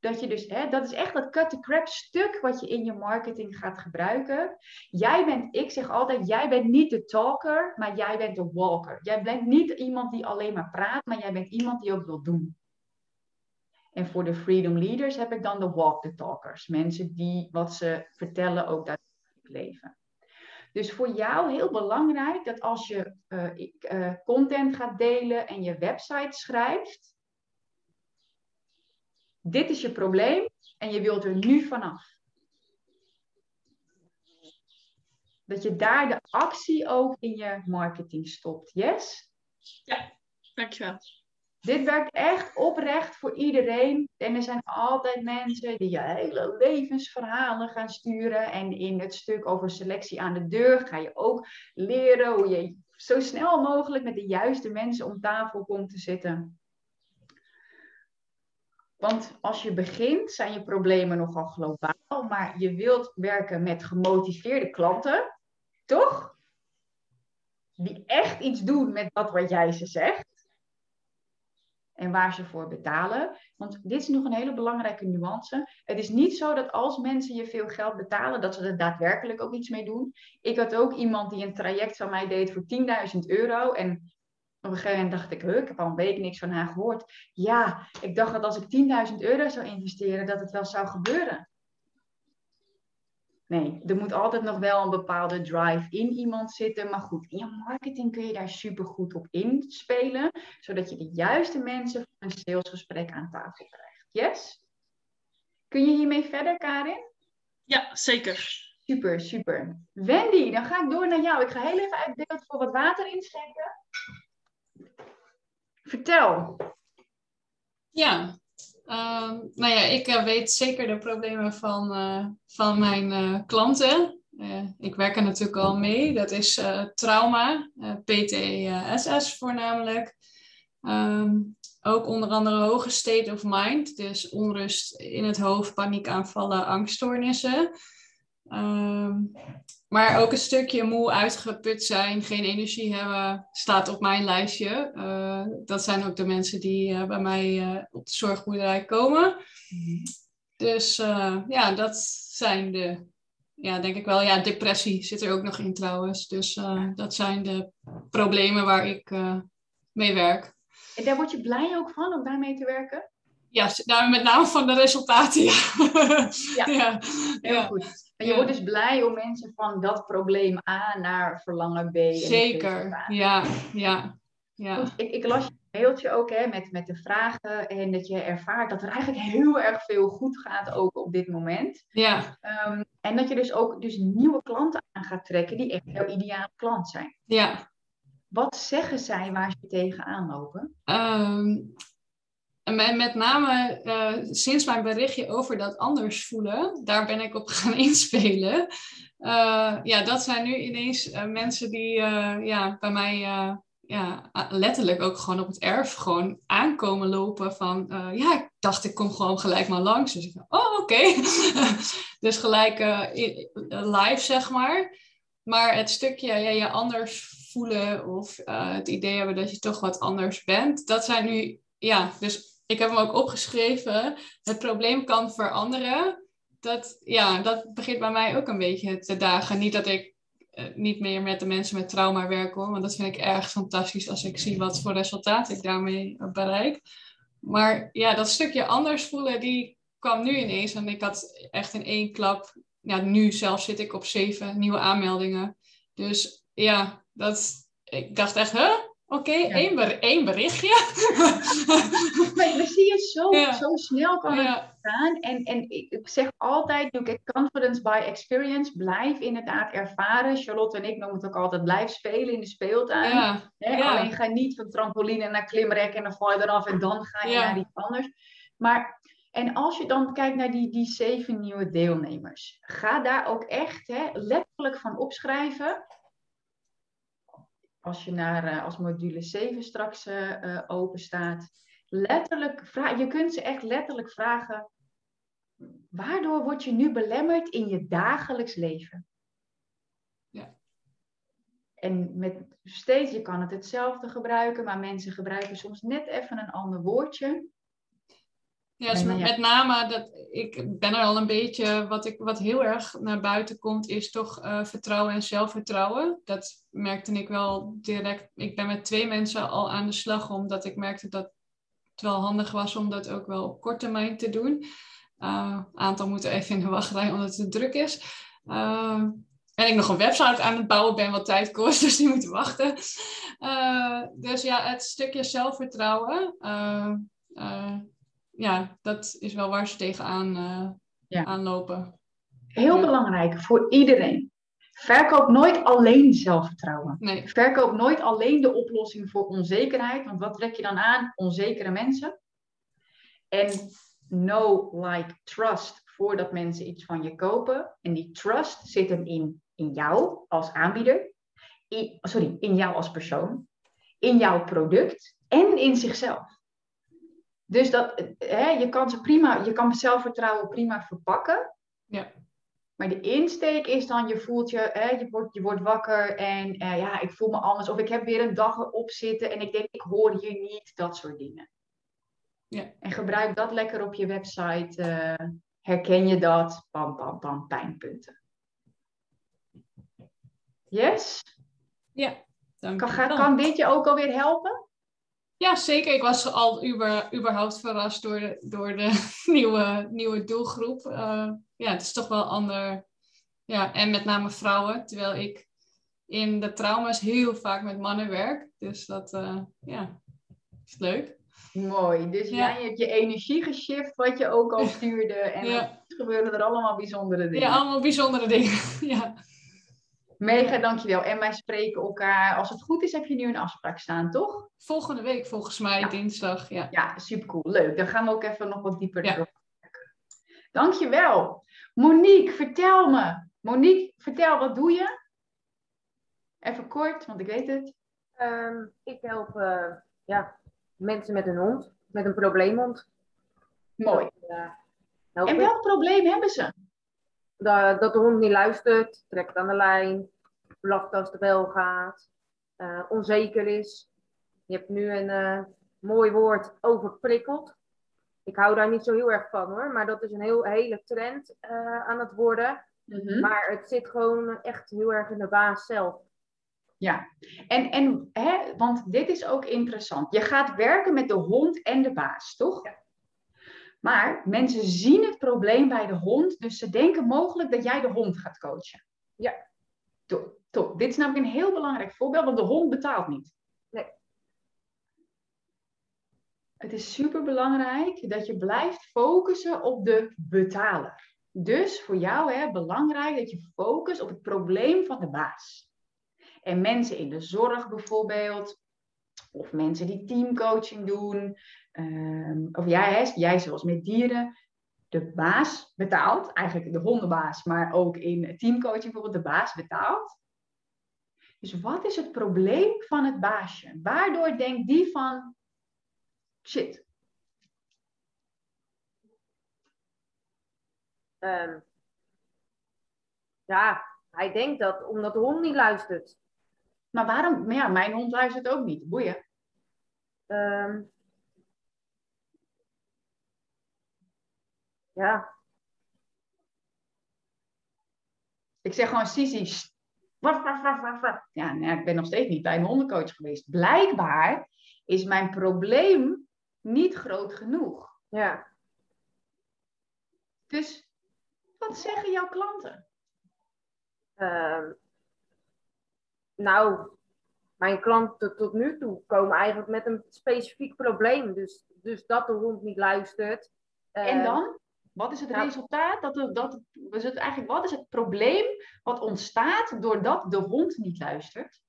Dat je dus, hè, dat is echt dat cut the crap stuk wat je in je marketing gaat gebruiken. Jij bent, ik zeg altijd, jij bent niet de talker, maar jij bent de walker. Jij bent niet iemand die alleen maar praat, maar jij bent iemand die ook wil doen. En voor de freedom leaders heb ik dan de walk the talkers. Mensen die wat ze vertellen ook daadwerkelijk leven. Dus voor jou heel belangrijk dat als je uh, uh, content gaat delen en je website schrijft, dit is je probleem en je wilt er nu vanaf. Dat je daar de actie ook in je marketing stopt. Yes? Ja, dankjewel. Dit werkt echt oprecht voor iedereen. En er zijn altijd mensen die je hele levensverhalen gaan sturen. En in het stuk over selectie aan de deur ga je ook leren hoe je zo snel mogelijk met de juiste mensen om tafel komt te zitten. Want als je begint, zijn je problemen nogal globaal, maar je wilt werken met gemotiveerde klanten, toch? Die echt iets doen met dat wat jij ze zegt. En waar ze voor betalen. Want dit is nog een hele belangrijke nuance. Het is niet zo dat als mensen je veel geld betalen, dat ze er daadwerkelijk ook iets mee doen. Ik had ook iemand die een traject van mij deed voor 10.000 euro. En op een gegeven moment dacht ik, ik heb al een week niks van haar gehoord. Ja, ik dacht dat als ik 10.000 euro zou investeren, dat het wel zou gebeuren. Nee, er moet altijd nog wel een bepaalde drive in iemand zitten. Maar goed, in je marketing kun je daar super goed op inspelen. Zodat je de juiste mensen voor een salesgesprek aan tafel krijgt. Yes? Kun je hiermee verder, Karin? Ja, zeker. Super, super. Wendy, dan ga ik door naar jou. Ik ga heel even uit beeld voor wat water inschenken. Vertel. Ja, uh, nou ja, ik uh, weet zeker de problemen van, uh, van mijn uh, klanten. ik werk er natuurlijk al mee. Dat is trauma, PTSS voornamelijk. Um, ook onder andere hoge state of mind, dus onrust in het hoofd, paniekaanvallen, angststoornissen. Um, maar ook een stukje moe, uitgeput zijn, geen energie hebben, staat op mijn lijstje. Uh, dat zijn ook de mensen die uh, bij mij uh, op de zorgboerderij komen. Mm-hmm. Dus ja, dat zijn de, ja, denk ik wel. Ja, depressie zit er ook nog in trouwens. Dus dat zijn de problemen waar ik mee werk. En daar word je blij ook van om daarmee te werken? Ja, met name van de resultaten, ja. ja, ja. heel goed. En je wordt dus blij om mensen van dat probleem A naar verlangen B. Zeker, ja, ja. ja. ik, ik las je mailtje ook hè, met, met de vragen en dat je ervaart dat er eigenlijk heel erg veel goed gaat ook op dit moment. Ja. Um, en dat je dus ook dus nieuwe klanten aan gaat trekken die echt jouw ideale klant zijn. Ja. Wat zeggen zij waar ze tegenaan lopen? Um, en met name uh, sinds mijn berichtje over dat anders voelen, daar ben ik op gaan inspelen. Uh, ja, dat zijn nu ineens uh, mensen die ja, bij mij ja, letterlijk ook gewoon op het erf gewoon aankomen lopen van ja, ik dacht ik kom gewoon gelijk maar langs. Dus ik dacht, oh oké. dus gelijk live zeg maar. Maar het stukje ja, je anders voelen of het idee hebben dat je toch wat anders bent, dat zijn nu ja, dus ik heb hem ook opgeschreven. Het probleem kan veranderen. Dat, ja, dat begint bij mij ook een beetje te dagen. Niet dat ik uh, niet meer met de mensen met trauma werk hoor. Want dat vind ik erg fantastisch als ik zie wat voor resultaat ik daarmee bereik. Maar ja, dat stukje anders voelen, die kwam nu ineens. En ik had echt in één klap, ja, nu zelf zit ik op zeven nieuwe aanmeldingen. Dus ja, dat, ik dacht echt, huh? Oké, okay, één, één, berichtje. maar we zien het zo, zo snel kan het gaan. En, en ik zeg altijd, you get confidence by experience. Blijf inderdaad ervaren. Charlotte en ik noemen het ook altijd, blijf spelen in de speeltuin. Hè? Alleen ga niet van trampoline naar klimrek en dan val je eraf en dan ga je naar iets anders. Maar, en als je dan kijkt naar die, die zeven nieuwe deelnemers. Ga daar ook echt hè, letterlijk van opschrijven als je naar, uh, als module 7 straks uh, open staat, letterlijk je kunt ze echt letterlijk vragen, waardoor word je nu belemmerd in je dagelijks leven? Ja. En met steeds, je kan het hetzelfde gebruiken, maar mensen gebruiken soms net even een ander woordje. Ja, dus met, name dat ik ben er al een beetje, wat, ik, wat heel erg naar buiten komt, is toch uh, vertrouwen en zelfvertrouwen. Dat merkte ik wel direct. Ik ben met twee mensen al aan de slag, omdat ik merkte dat het wel handig was om dat ook wel op korte termijn te doen. Uh, aantal moeten even in de wachtrij omdat het druk is. Uh, en ik nog een website aan het bouwen ben, wat tijd kost, dus die moeten wachten. Dus ja, het stukje zelfvertrouwen ja, dat is wel waar ze tegenaan uh, ja. aanlopen. Heel belangrijk voor iedereen. Verkoop nooit alleen zelfvertrouwen. Nee. Verkoop nooit alleen de oplossing voor onzekerheid. Want wat trek je dan aan? Onzekere mensen. En know, like, trust voordat mensen iets van je kopen. En die trust zit hem in, in jou als aanbieder. In, sorry, in jou als persoon. In jouw product en in zichzelf. Dus dat, hè, je kan ze prima, je kan zelfvertrouwen prima verpakken. Ja. Maar de insteek is dan, je voelt je, hè, je, wordt, je wordt wakker en uh, ja, ik voel me anders. Of ik heb weer een dag erop zitten en ik denk, ik hoor hier niet, dat soort dingen. Ja. En gebruik dat lekker op je website. Uh, herken je dat? Pam, pam, pam, pijnpunten. Yes? Ja, dank kan, kan dit je ook alweer helpen? Ja, zeker. Ik was al uber, überhaupt verrast door de, door de nieuwe, nieuwe doelgroep. Uh, ja, het is toch wel ander. Ja, en met name vrouwen. Terwijl ik in de trauma's heel vaak met mannen werk. Dus dat uh, ja, is leuk. Mooi. Dus ja. jij hebt je energie geshift, wat je ook al stuurde. En ja. gebeuren er allemaal bijzondere dingen. Ja, allemaal bijzondere dingen. ja. Mega, dankjewel. En wij spreken elkaar. Als het goed is, heb je nu een afspraak staan, toch? Volgende week volgens mij, dinsdag. Ja, ja supercool. Leuk. Dan gaan we ook even nog wat dieper ja. Dankjewel. Monique, vertel me. Monique, vertel, wat doe je? Even kort, want ik weet het. Um, ik help uh, ja, mensen met een hond, met een probleemhond. Mooi. Dat, uh, en welk probleem hebben ze? Dat, dat de hond niet luistert, trekt aan de lijn, blaft als de bel gaat, eh, onzeker is. Je hebt nu een eh, mooi woord overprikkeld. Ik hou daar niet zo heel erg van hoor, maar dat is een heel, hele trend eh, aan het worden. Mhm. Maar het zit gewoon echt heel erg in de baas zelf. Ja, en, en hè, want dit is ook interessant. Je gaat werken met de hond en de baas, toch? Maar mensen zien het probleem bij de hond, dus ze denken mogelijk dat jij de hond gaat coachen. Ja. Top, top. Dit is namelijk een heel belangrijk voorbeeld, want de hond betaalt niet. Nee. Het is super belangrijk dat je blijft focussen op de betaler. Dus voor jou hè, belangrijk dat je focust op het probleem van de baas. En mensen in de zorg bijvoorbeeld, of mensen die teamcoaching doen, ehm, of jij, jij zoals met dieren, de baas betaalt, eigenlijk de hondenbaas, maar ook in teamcoaching bijvoorbeeld, de baas betaalt. Dus wat is het probleem van het baasje? Waardoor denkt die van, shit, Ehm, ja, hij denkt dat omdat de hond niet luistert. maar waarom? Maar ja, mijn hond luistert ook niet. Boeien. Ehm, ja, Ik zeg gewoon, Sisi, sst. waf, waf, waf, waf, waf. Ja, nou, ik ben nog steeds niet bij een hondencoach geweest. Blijkbaar is mijn probleem niet groot genoeg. ja. Dus wat zeggen jouw klanten? Ehm, nou, mijn klanten tot nu toe komen eigenlijk met een specifiek probleem. Dus, dus dat de hond niet luistert. En Ehm, dan? Wat is het nou- resultaat? Dat, dat, is het eigenlijk, wat is het probleem wat ontstaat doordat de hond niet luistert?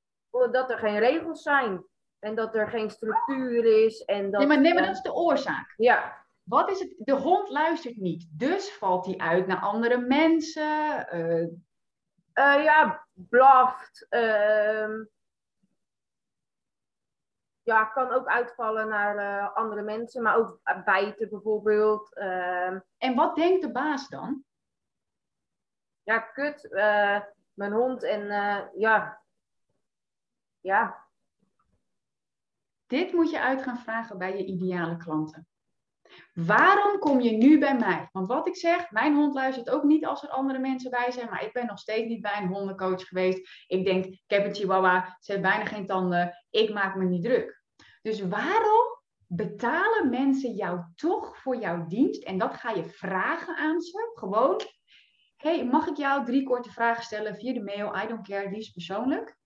Dat er geen regels zijn. En dat er geen structuur is. En dat, Nee, maar, nee, maar eh, dat is de oorzaak. Ja, Wat is het? De hond luistert niet. Dus valt hij uit naar andere mensen. eh, Eh, ja, blaft. ehm, ja, kan ook uitvallen naar eh, andere mensen, maar ook bijten bijvoorbeeld. Ehm, en wat denkt de baas dan? ja, kut. eh, mijn hond en eh, ja. Ja, Dit moet je uit gaan vragen bij je ideale klanten. Waarom kom je nu bij mij? Want wat ik zeg, mijn hond luistert ook niet als er andere mensen bij zijn, maar ik ben nog steeds niet bij een hondencoach geweest. Ik denk, ik heb een chihuahua, ze heeft bijna geen tanden, ik maak me niet druk. Dus waarom betalen mensen jou toch voor jouw dienst? En dat ga je vragen aan ze, gewoon. hey, mag ik jou drie korte vragen stellen via de mail? I don't care, liefst persoonlijk.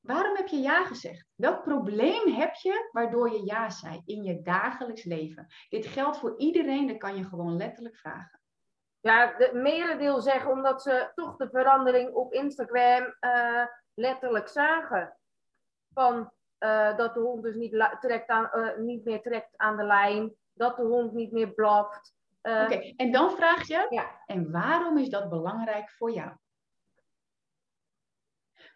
Waarom heb je ja gezegd? Welk probleem heb je waardoor je ja zei in je dagelijks leven? Dit geldt voor iedereen, dat kan je gewoon letterlijk vragen. ja de merendeel zeggen omdat ze toch de verandering op Instagram eh, letterlijk zagen. Van eh, dat de hond dus niet, trekt aan, eh, niet meer trekt aan de lijn. Dat de hond niet meer blaft. Eh, Oké, en dan vraag je, Ja. en waarom is dat belangrijk voor jou?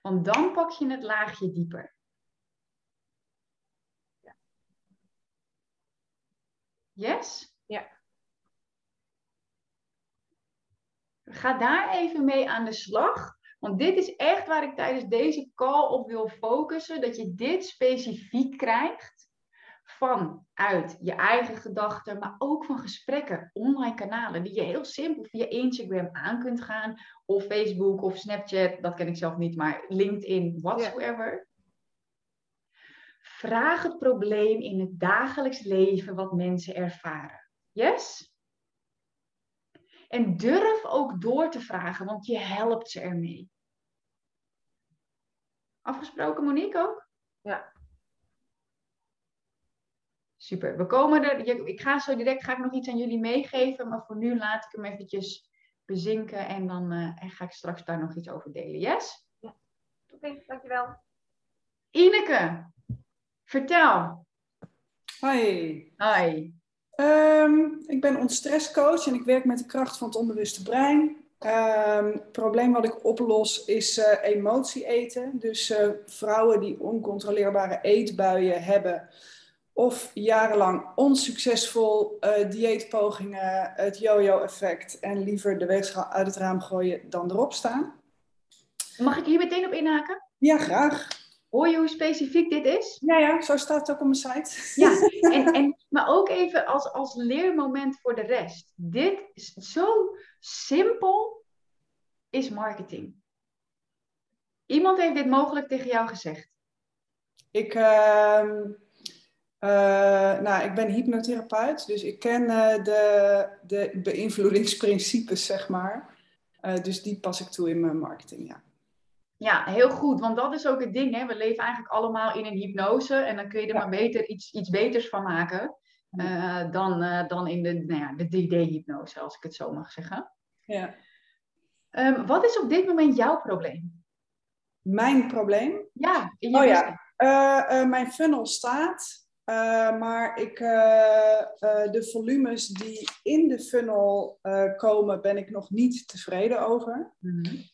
Want dan pak je het laagje dieper. Yes? Ja. Ga daar even mee aan de slag. Want dit is echt waar ik tijdens deze call op wil focussen. Dat je dit specifiek krijgt. Vanuit je eigen gedachten, maar ook van gesprekken, online kanalen. Die je heel simpel via Instagram aan kunt gaan. Of Facebook of Snapchat. Dat ken ik zelf niet, maar LinkedIn, whatsoever. Vraag het probleem in het dagelijks leven wat mensen ervaren. Yes? En durf ook door te vragen, want je helpt ze ermee. Afgesproken, Monique ook? Ja. Super. We komen er. Ik ga zo direct ga ik nog iets aan jullie meegeven, maar voor nu laat ik hem eventjes bezinken en dan eh, en ga ik straks daar nog iets over delen. Yes? Oké, dankjewel. Ineke, vertel. Hoi. Hi. Ehm, ik ben ontstresscoach en ik werk met de kracht van het onbewuste brein. Ehm, het probleem wat ik oplos is eh, emotie eten. Dus eh, vrouwen die oncontroleerbare eetbuien hebben Of jarenlang onsuccesvol uh, dieetpogingen, het yo-yo-effect en liever de weegschaal uit het raam gooien dan erop staan. Mag ik hier meteen op inhaken? Ja, graag. Hoor je hoe specifiek dit is? Ja, ja, zo staat het ook op mijn site. Ja, en, en, maar ook even als, als leermoment voor de rest. Dit is zo simpel is marketing. Iemand heeft dit mogelijk tegen jou gezegd. Ik, uh, uh, nou, ik ben hypnotherapeut, dus ik ken uh, de, de beïnvloedingsprincipes, zeg maar. Uh, dus die pas ik toe in mijn marketing, ja. Ja, heel goed. Want dat is ook het ding. Hè? We leven eigenlijk allemaal in een hypnose. En dan kun je er maar beter iets, iets beters van maken. Uh, dan, uh, dan in de, nou ja, de 3D-hypnose, als ik het zo mag zeggen. Ja. Um, wat is op dit moment jouw probleem? Mijn probleem? Ja, in je oh ja, uh, mijn funnel staat. maar ik, de volumes die in de funnel komen, ben ik nog niet tevreden over. Mm -hmm.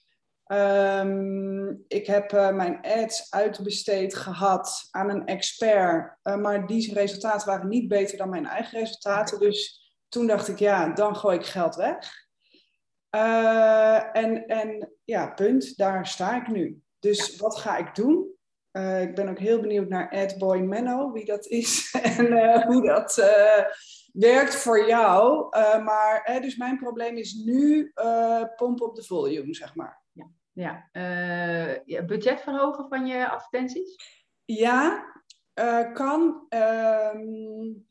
Um, ik heb uh, mijn ads uitbesteed gehad aan een expert, uh, maar die resultaten waren niet beter dan mijn eigen resultaten. Dus toen dacht ik, ja, dan gooi ik geld weg. Uh, en, en ja, punt, daar sta ik nu. Dus wat ga ik doen? ik ben ook heel benieuwd naar Adboy Menno, wie dat is en hoe dat werkt voor jou. maar dus mijn probleem is nu pompen op de volume, zeg maar. Ja, uh, budget verhogen van je advertenties? Ja, uh, kan. Uh,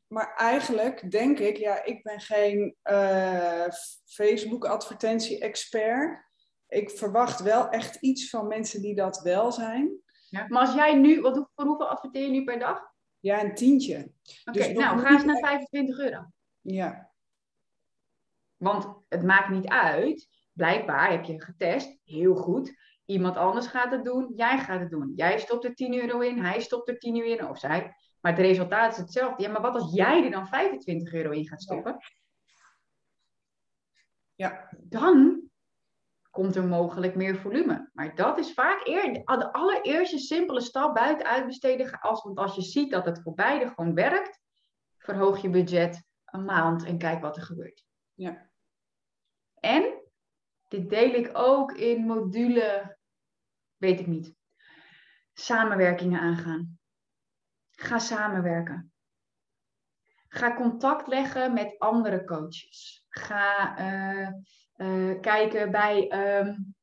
maar eigenlijk denk ik, ja, ik ben geen uh, Facebook-advertentie-expert. Ik verwacht wel echt iets van mensen die dat wel zijn. Ja, maar als jij nu, wat, voor hoeveel adverteer je nu per dag? Ja, een tientje. Oké, okay, dus nou ga eens naar 25 euro. Ja. Want het maakt niet uit blijkbaar heb je getest, heel goed. Iemand anders gaat het doen, jij gaat het doen. Jij stopt er 10 euro in, hij stopt er 10 euro in, of zij. Maar het resultaat is hetzelfde. Ja, maar wat als jij er dan 25 euro in gaat stoppen? Ja. Dan komt er mogelijk meer volume. Maar dat is vaak eer, de allereerste simpele stap buiten uitbesteden. Als, want als je ziet dat het voor beide gewoon werkt, verhoog je budget een maand en kijk wat er gebeurt. Ja. En dit deel ik ook in module, weet ik niet. Samenwerkingen aangaan. Ga samenwerken. Ga contact leggen met andere coaches. Ga uh, uh, kijken bij um,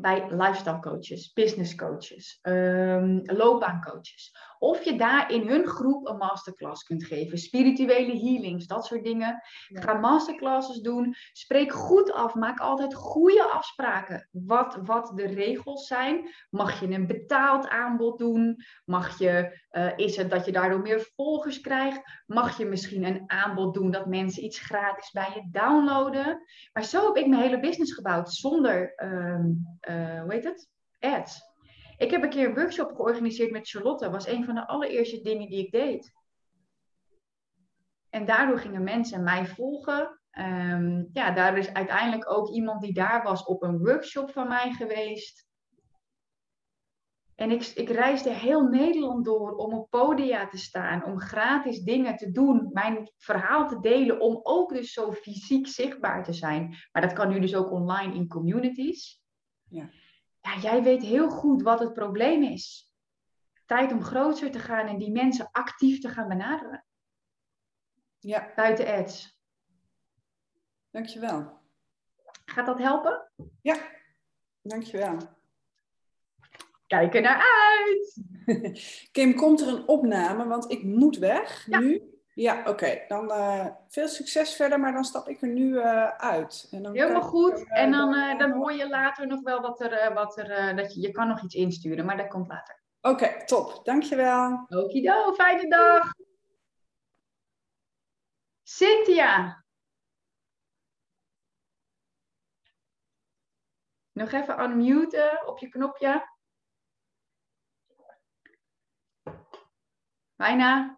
bij lifestyle coaches, business coaches, um, loopbaancoaches. Of je daar in hun groep een masterclass kunt geven. Spirituele healings, dat soort dingen. Ga masterclasses doen. Spreek goed af. Maak altijd goede afspraken. Wat, wat de regels zijn. Mag je een betaald aanbod doen? Mag je, uh, is het dat je daardoor meer volgers krijgt? Mag je misschien een aanbod doen dat mensen iets gratis bij je downloaden? Maar zo heb ik mijn hele business gebouwd zonder. Um, uh, hoe heet het? Ads. Ik heb een keer een workshop georganiseerd met Charlotte. Dat was een van de allereerste dingen die ik deed. En daardoor gingen mensen mij volgen. Um, ja, daar is uiteindelijk ook iemand die daar was op een workshop van mij geweest. En ik, ik reisde heel Nederland door om op podia te staan, om gratis dingen te doen, mijn verhaal te delen, om ook dus zo fysiek zichtbaar te zijn. Maar dat kan nu dus ook online in communities. Ja. ja, jij weet heel goed wat het probleem is. Tijd om groter te gaan en die mensen actief te gaan benaderen. Ja. Buiten ads. Dankjewel. Gaat dat helpen? Ja, dankjewel. Kijk er naar uit! Kim, komt er een opname? Want ik moet weg nu. Ja, oké. Dan uh, veel succes verder, maar dan stap ik er nu uh, uit. En dan Helemaal goed. Er, uh, en dan, dan hoor je later nog wel wat er, wat er dat je, je kan nog iets insturen, maar dat komt later. Oké, okay, top. Dankjewel. Okido, fijne dag. Cynthia. Nog even unmuten op je knopje. Bijna.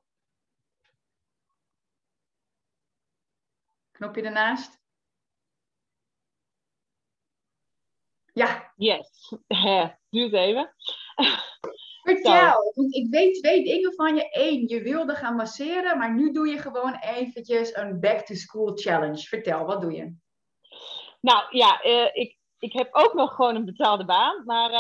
Knopje ernaast. Ja. Yes. Duurt even. Vertel want ik weet twee dingen van je. Eén, je wilde gaan masseren, maar nu doe je gewoon eventjes een back-to-school challenge. Vertel, wat doe je? Nou ja, uh, ik, ik heb ook nog gewoon een betaalde baan, maar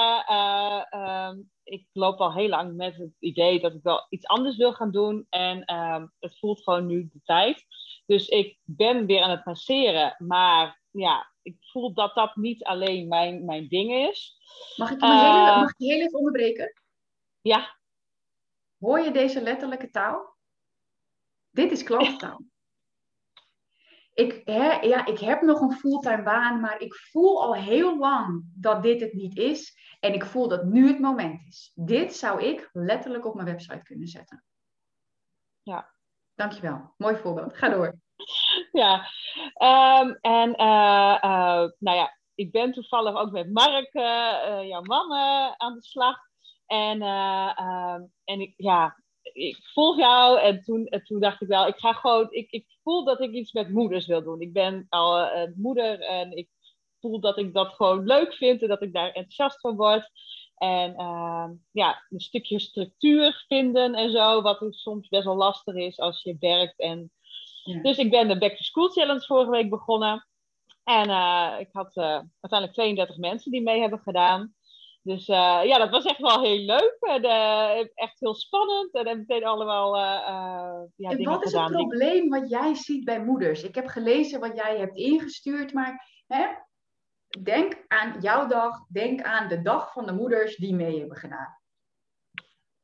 uh, ik loop al heel lang met het idee dat ik wel iets anders wil gaan doen. En ehm, het voelt gewoon nu de tijd. Dus ik ben weer aan het masseren, maar ja, ik voel dat dat niet alleen mijn, mijn ding is. Mag ik je, heel, mag ik je heel even onderbreken? Ja. Hoor je deze letterlijke taal? Dit is klantentaal. ik, hè, ja, ik heb nog een fulltime baan, maar ik voel al heel lang dat dit het niet is. En ik voel dat nu het moment is. Dit zou ik letterlijk op mijn website kunnen zetten. Ja. Dankjewel. Mooi voorbeeld. Ga door. Ja, um, en uh, uh, nou ja, ik ben toevallig ook met Mark, uh, jouw man, aan de slag. En, ehm, en ik, ja, ik volg jou en toen, toen dacht ik wel, ik ga gewoon, ik, ik voel dat ik iets met moeders wil doen. Ik ben al moeder en ik voel dat ik dat gewoon leuk vind en dat ik daar enthousiast van word. En uh, ja, een stukje structuur vinden en zo, wat soms best wel lastig is als je werkt. En... Dus ik ben de Back to School Challenge vorige week begonnen. En uh, ik had uh, uiteindelijk 32 mensen die mee hebben gedaan. Dus uh, ja, dat was echt wel heel leuk. En, echt heel spannend. En hebben meteen allemaal ja, en wat is het probleem wat jij ziet bij moeders? Ik heb gelezen wat jij hebt ingestuurd, maar hè, denk aan jouw dag, denk aan de dag van de moeders die mee hebben gedaan.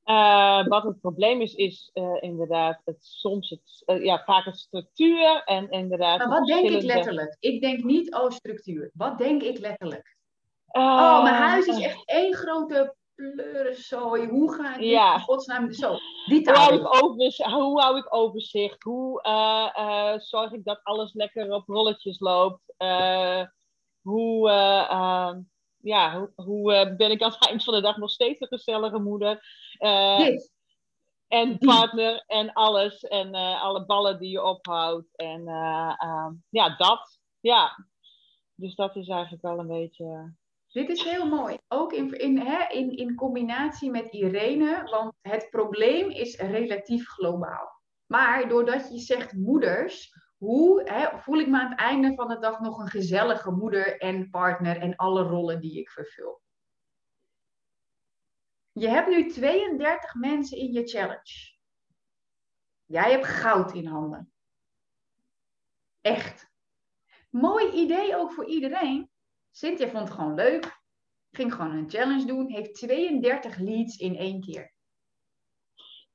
Uh, wat het probleem is, is uh, inderdaad het, soms het, uh, ja, vaak het structuur en inderdaad. Maar wat denk ik letterlijk? Ik denk niet, oh, structuur. Wat denk ik letterlijk? oh, mijn huis is echt één grote pleurenzooi. Hoe ga ik ja. in godsnaam zo? Die hoe, hou ik hoe hou ik overzicht? Hoe zorg ik dat alles lekker op rolletjes loopt? Hoe, uh, uh, ja, hoe, hoe uh, ben ik aan het eind van de dag nog steeds een gezellige moeder? Dit. En partner en alles. En alle ballen die je ophoudt. En ja, dat. Ja. Dus dat is eigenlijk wel een beetje. Dit is heel mooi. Ook in, in, hè, in, in combinatie met Irene. Want het probleem is relatief globaal. Maar doordat je zegt moeders, hoe hè, voel ik me aan het einde van de dag nog een gezellige moeder en partner en alle rollen die ik vervul? Je hebt nu 32 mensen in je challenge. Jij hebt goud in handen. Echt. Mooi idee ook voor iedereen. Cynthia vond het gewoon leuk. Ging gewoon een challenge doen. Heeft 32 leads in één keer.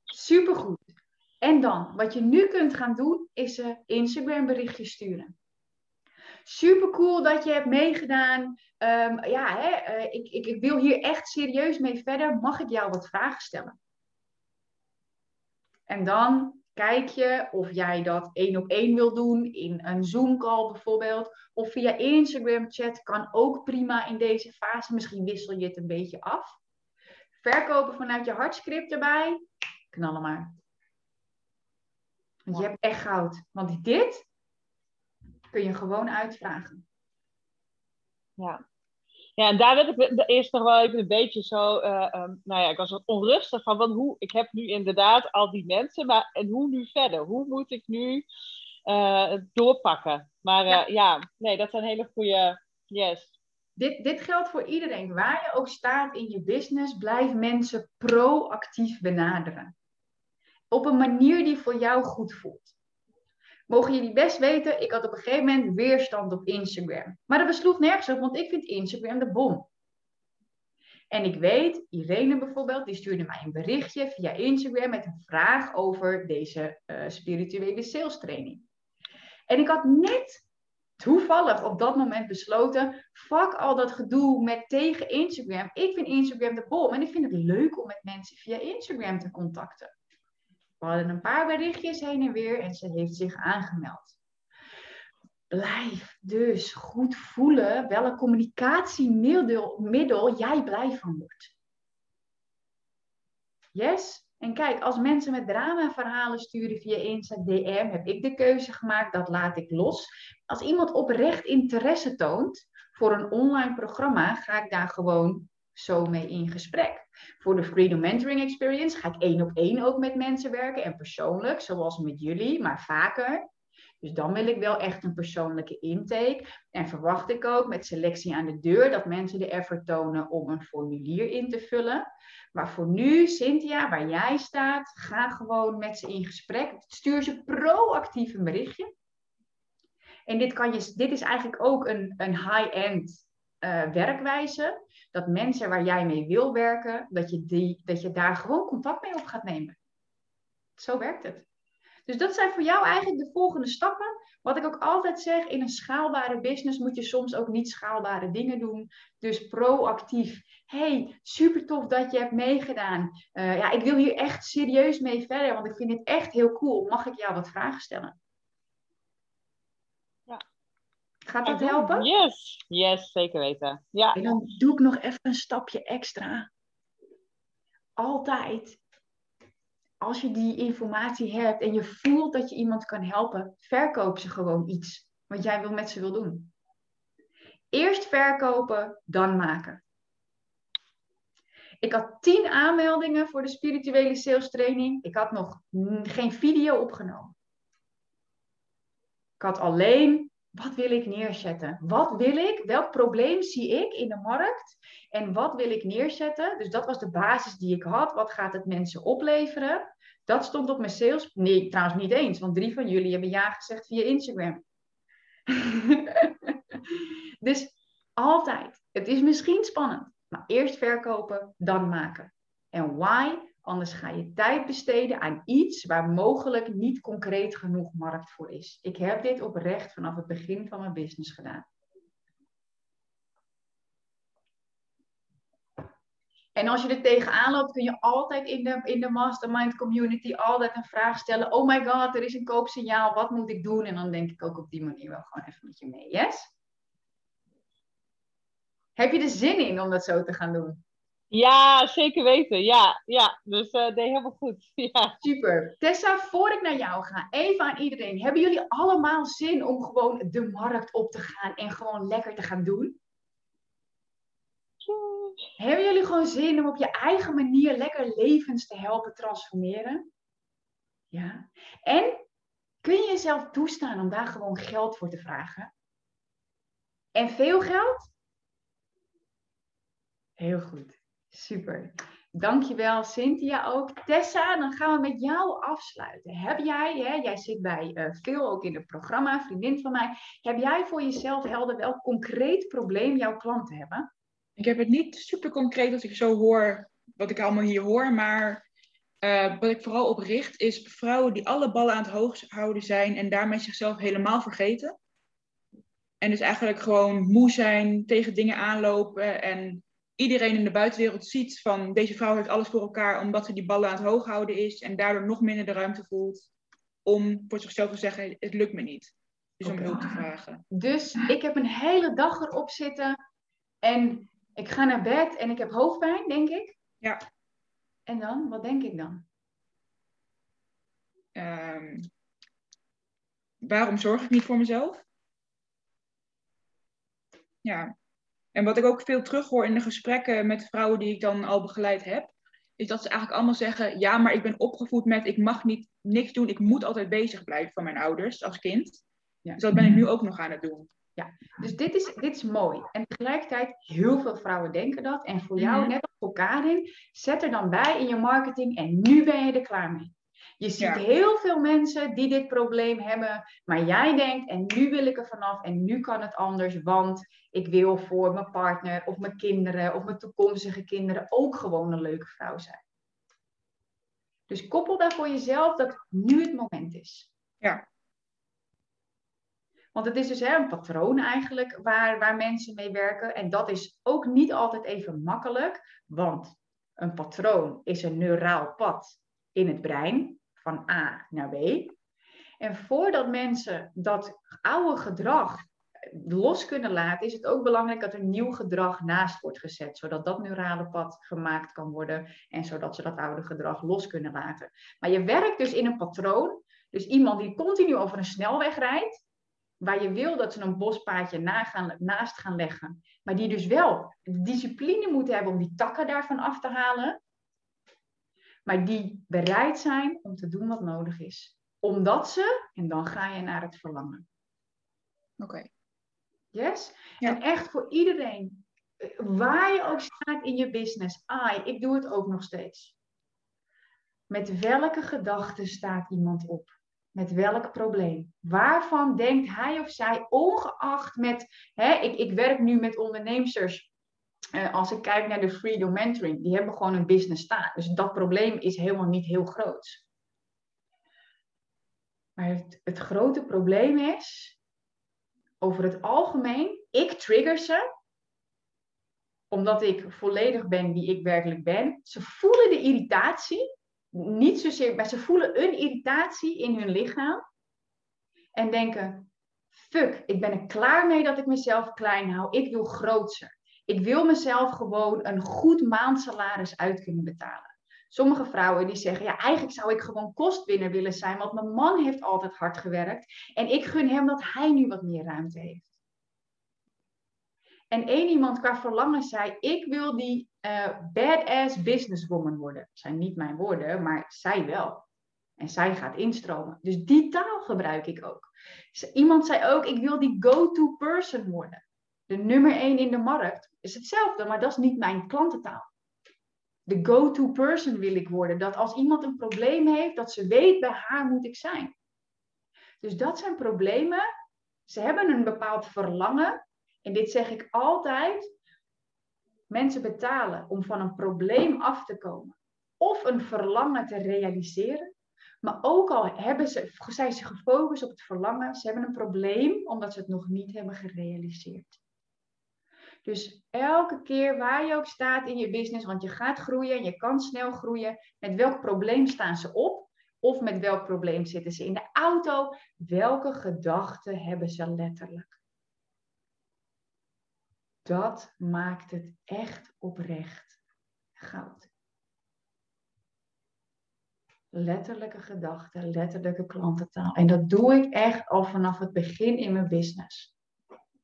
Supergoed. En dan, wat je nu kunt gaan doen, is een Instagram berichtje sturen. Super cool dat je hebt meegedaan. Um, ja, hè, uh, ik, ik, ik wil hier echt serieus mee verder. Mag ik jou wat vragen stellen? En dan kijk je of jij dat één op één wil doen in een Zoom call bijvoorbeeld. Of via Instagram chat kan ook prima in deze fase. Misschien wissel je het een beetje af. Verkopen vanuit je hartscript erbij. Knallen maar. Want je hebt echt goud. Want dit kun je gewoon uitvragen. Ja. Ja, en daar werd ik eerst nog wel even een beetje zo, uh, um, nou ja, ik was wat onrustig van, want hoe, ik heb nu inderdaad al die mensen, maar en hoe nu verder? Hoe moet ik nu uh, doorpakken? Maar uh, ja. ja. nee, dat zijn hele goede, yes. Dit, dit geldt voor iedereen. Waar je ook staat in je business, blijf mensen proactief benaderen op een manier die voor jou goed voelt. Mogen jullie best weten, ik had op een gegeven moment weerstand op Instagram. Maar dat besloeg nergens op, want ik vind Instagram de bom. En ik weet, Irene bijvoorbeeld, die stuurde mij een berichtje via Instagram met een vraag over deze uh, spirituele sales training. En ik had net toevallig op dat moment besloten, fuck al dat gedoe met tegen Instagram. Ik vind Instagram de bom en ik vind het leuk om met mensen via Instagram te contacten. We hadden een paar berichtjes heen en weer en ze heeft zich aangemeld. Blijf dus goed voelen welk communicatiemiddel jij blij van wordt. Yes? En kijk, als mensen met drama-verhalen sturen via Insta DM, heb ik de keuze gemaakt, dat laat ik los. Als iemand oprecht interesse toont voor een online programma, ga ik daar gewoon zo mee in gesprek. Voor de Freedom Mentoring Experience ga ik één op één ook met mensen werken en persoonlijk, zoals met jullie, maar vaker. Dus dan wil ik wel echt een persoonlijke intake. En verwacht ik ook met selectie aan de deur dat mensen de effort tonen om een formulier in te vullen. Maar voor nu, Cynthia, waar jij staat, ga gewoon met ze in gesprek. Stuur ze proactief een berichtje. En dit, kan je, dit is eigenlijk ook een, een high-end uh, werkwijze. Dat mensen waar jij mee wil werken, dat je, die, dat je daar gewoon contact mee op gaat nemen. Zo werkt het. Dus dat zijn voor jou eigenlijk de volgende stappen. Wat ik ook altijd zeg, in een schaalbare business moet je soms ook niet schaalbare dingen doen. Dus proactief. Hey, super tof dat je hebt meegedaan. Uh, ja, ik wil hier echt serieus mee verder, want ik vind het echt heel cool. Mag ik jou wat vragen stellen? Ja. Gaat dat helpen? Yes, yes, zeker weten. Ja. En dan doe ik nog even een stapje extra. Altijd als je die informatie hebt en je voelt dat je iemand kan helpen, verkoop ze gewoon iets wat jij wil met ze wil doen. Eerst verkopen, dan maken. Ik had tien aanmeldingen voor de spirituele sales training. Ik had nog geen video opgenomen. Ik had alleen, wat wil ik neerzetten? Wat wil ik? Welk probleem zie ik in de markt? En wat wil ik neerzetten? Dus dat was de basis die ik had. Wat gaat het mensen opleveren? Dat stond op mijn sales. Nee, trouwens niet eens, want drie van jullie hebben ja gezegd via Instagram. dus altijd. Het is misschien spannend, maar eerst verkopen, dan maken. En why? Anders ga je tijd besteden aan iets waar mogelijk niet concreet genoeg markt voor is. Ik heb dit oprecht vanaf het begin van mijn business gedaan. En als je er tegenaan loopt, kun je altijd in de, in de mastermind community altijd een vraag stellen. Oh my god, er is een koopsignaal, wat moet ik doen? En dan denk ik ook op die manier wel gewoon even met je mee. Yes? Heb je er zin in om dat zo te gaan doen? Ja, zeker weten. Ja, ja. dus uh, deed helemaal goed. Ja. Super. Tessa, voor ik naar jou ga, even aan iedereen. Hebben jullie allemaal zin om gewoon de markt op te gaan en gewoon lekker te gaan doen? Hebben jullie gewoon zin om op je eigen manier lekker levens te helpen transformeren? Ja. En kun je jezelf toestaan om daar gewoon geld voor te vragen? En veel geld? Heel goed. Super. Dankjewel Cynthia ook. Tessa, dan gaan we met jou afsluiten. Heb jij, hè, jij zit bij veel ook in het programma, vriendin van mij. Heb jij voor jezelf helder welk concreet probleem jouw klanten hebben? Ik heb het niet super concreet als ik zo hoor wat ik allemaal hier hoor, maar uh, wat ik vooral op richt is vrouwen die alle ballen aan het hoog houden zijn en daarmee zichzelf helemaal vergeten. En dus eigenlijk gewoon moe zijn, tegen dingen aanlopen en iedereen in de buitenwereld ziet van deze vrouw heeft alles voor elkaar omdat ze die ballen aan het hoog houden is en daardoor nog minder de ruimte voelt om voor zichzelf te zeggen het lukt me niet. Dus om hulp te vragen. Dus ik heb een hele dag erop zitten en ik ga naar bed en ik heb hoofdpijn, denk ik. Ja. En dan? Wat denk ik dan? Um, waarom zorg ik niet voor mezelf? Ja. En wat ik ook veel terughoor in de gesprekken met vrouwen die ik dan al begeleid heb, is dat ze eigenlijk allemaal zeggen: ja, maar ik ben opgevoed met ik mag niet niks doen, ik moet altijd bezig blijven van mijn ouders als kind. Ja. Dus dat ben ik nu ook nog aan het doen. Ja, dus dit is, dit is mooi. En tegelijkertijd, heel veel vrouwen denken dat. En voor jou, mhm. net als voor Karin, zet er dan bij in je marketing en nu ben je er klaar mee. Je ziet heel veel mensen die dit probleem hebben, maar jij denkt, en nu wil ik er vanaf en nu kan het anders, want ik wil voor mijn partner of mijn kinderen of mijn toekomstige kinderen ook gewoon een leuke vrouw zijn. Dus koppel daar voor jezelf dat nu het moment is. Ja, want het is dus hè, een patroon eigenlijk waar, waar mensen mee werken. En dat is ook niet altijd even makkelijk, want een patroon is een neuraal pad in het brein van A naar B. En voordat mensen dat oude gedrag los kunnen laten, is het ook belangrijk dat er nieuw gedrag naast wordt gezet, zodat dat neurale pad gemaakt kan worden en zodat ze dat oude gedrag los kunnen laten. Maar je werkt dus in een patroon, dus iemand die continu over een snelweg rijdt, waar je wil dat ze een bospaadje gaan, naast gaan leggen, maar die dus wel discipline moeten hebben om die takken daarvan af te halen, maar die bereid zijn om te doen wat nodig is. Omdat ze, en dan ga je naar het verlangen. Oké. Yes? Ja. En echt voor iedereen, eh, waar je ook staat in je business. Ai, ik doe het ook nog steeds. Met welke gedachten staat iemand op? Met welk probleem? Waarvan denkt hij of zij, ongeacht met, hè, ik, ik werk nu met ondernemers, eh, als ik kijk naar de Freedom Mentoring, die hebben gewoon een business staan. Dus dat probleem is helemaal niet heel groot. Maar het, het grote probleem is, over het algemeen, ik trigger ze, omdat ik volledig ben wie ik werkelijk ben. Ze voelen de irritatie, niet zozeer, maar ze voelen een irritatie in hun lichaam en denken, fuck, ik ben er klaar mee dat ik mezelf klein hou, ik wil grootser. Ik wil mezelf gewoon een goed maandsalaris uit kunnen betalen. Sommige vrouwen die zeggen, ja, eigenlijk zou ik gewoon kostwinner willen zijn, want mijn man heeft altijd hard gewerkt en ik gun hem dat hij nu wat meer ruimte heeft. En één iemand qua verlangen zei, ik wil die uh, badass businesswoman worden. Dat zijn niet mijn woorden, maar zij wel. En zij gaat instromen. Dus die taal gebruik ik ook. Iemand zei ook, ik wil die go-to person worden. De nummer één in de markt is hetzelfde, maar dat is niet mijn klantentaal. De go-to person wil ik worden. Dat als iemand een probleem heeft, dat ze weet, bij haar moet ik zijn. Dus dat zijn problemen. Ze hebben een bepaald verlangen. En dit zeg ik altijd. Mensen betalen om van een probleem af te komen. Of een verlangen te realiseren. Maar ook al hebben ze, zijn ze gefocust op het verlangen, ze hebben een probleem omdat ze het nog niet hebben gerealiseerd. Dus elke keer waar je ook staat in je business, want je gaat groeien en je kan snel groeien, met welk probleem staan ze op? Of met welk probleem zitten ze in de auto? Welke gedachten hebben ze letterlijk? Dat maakt het echt oprecht goud. Letterlijke gedachten, letterlijke klantentaal. En dat doe ik echt al vanaf het begin in mijn business.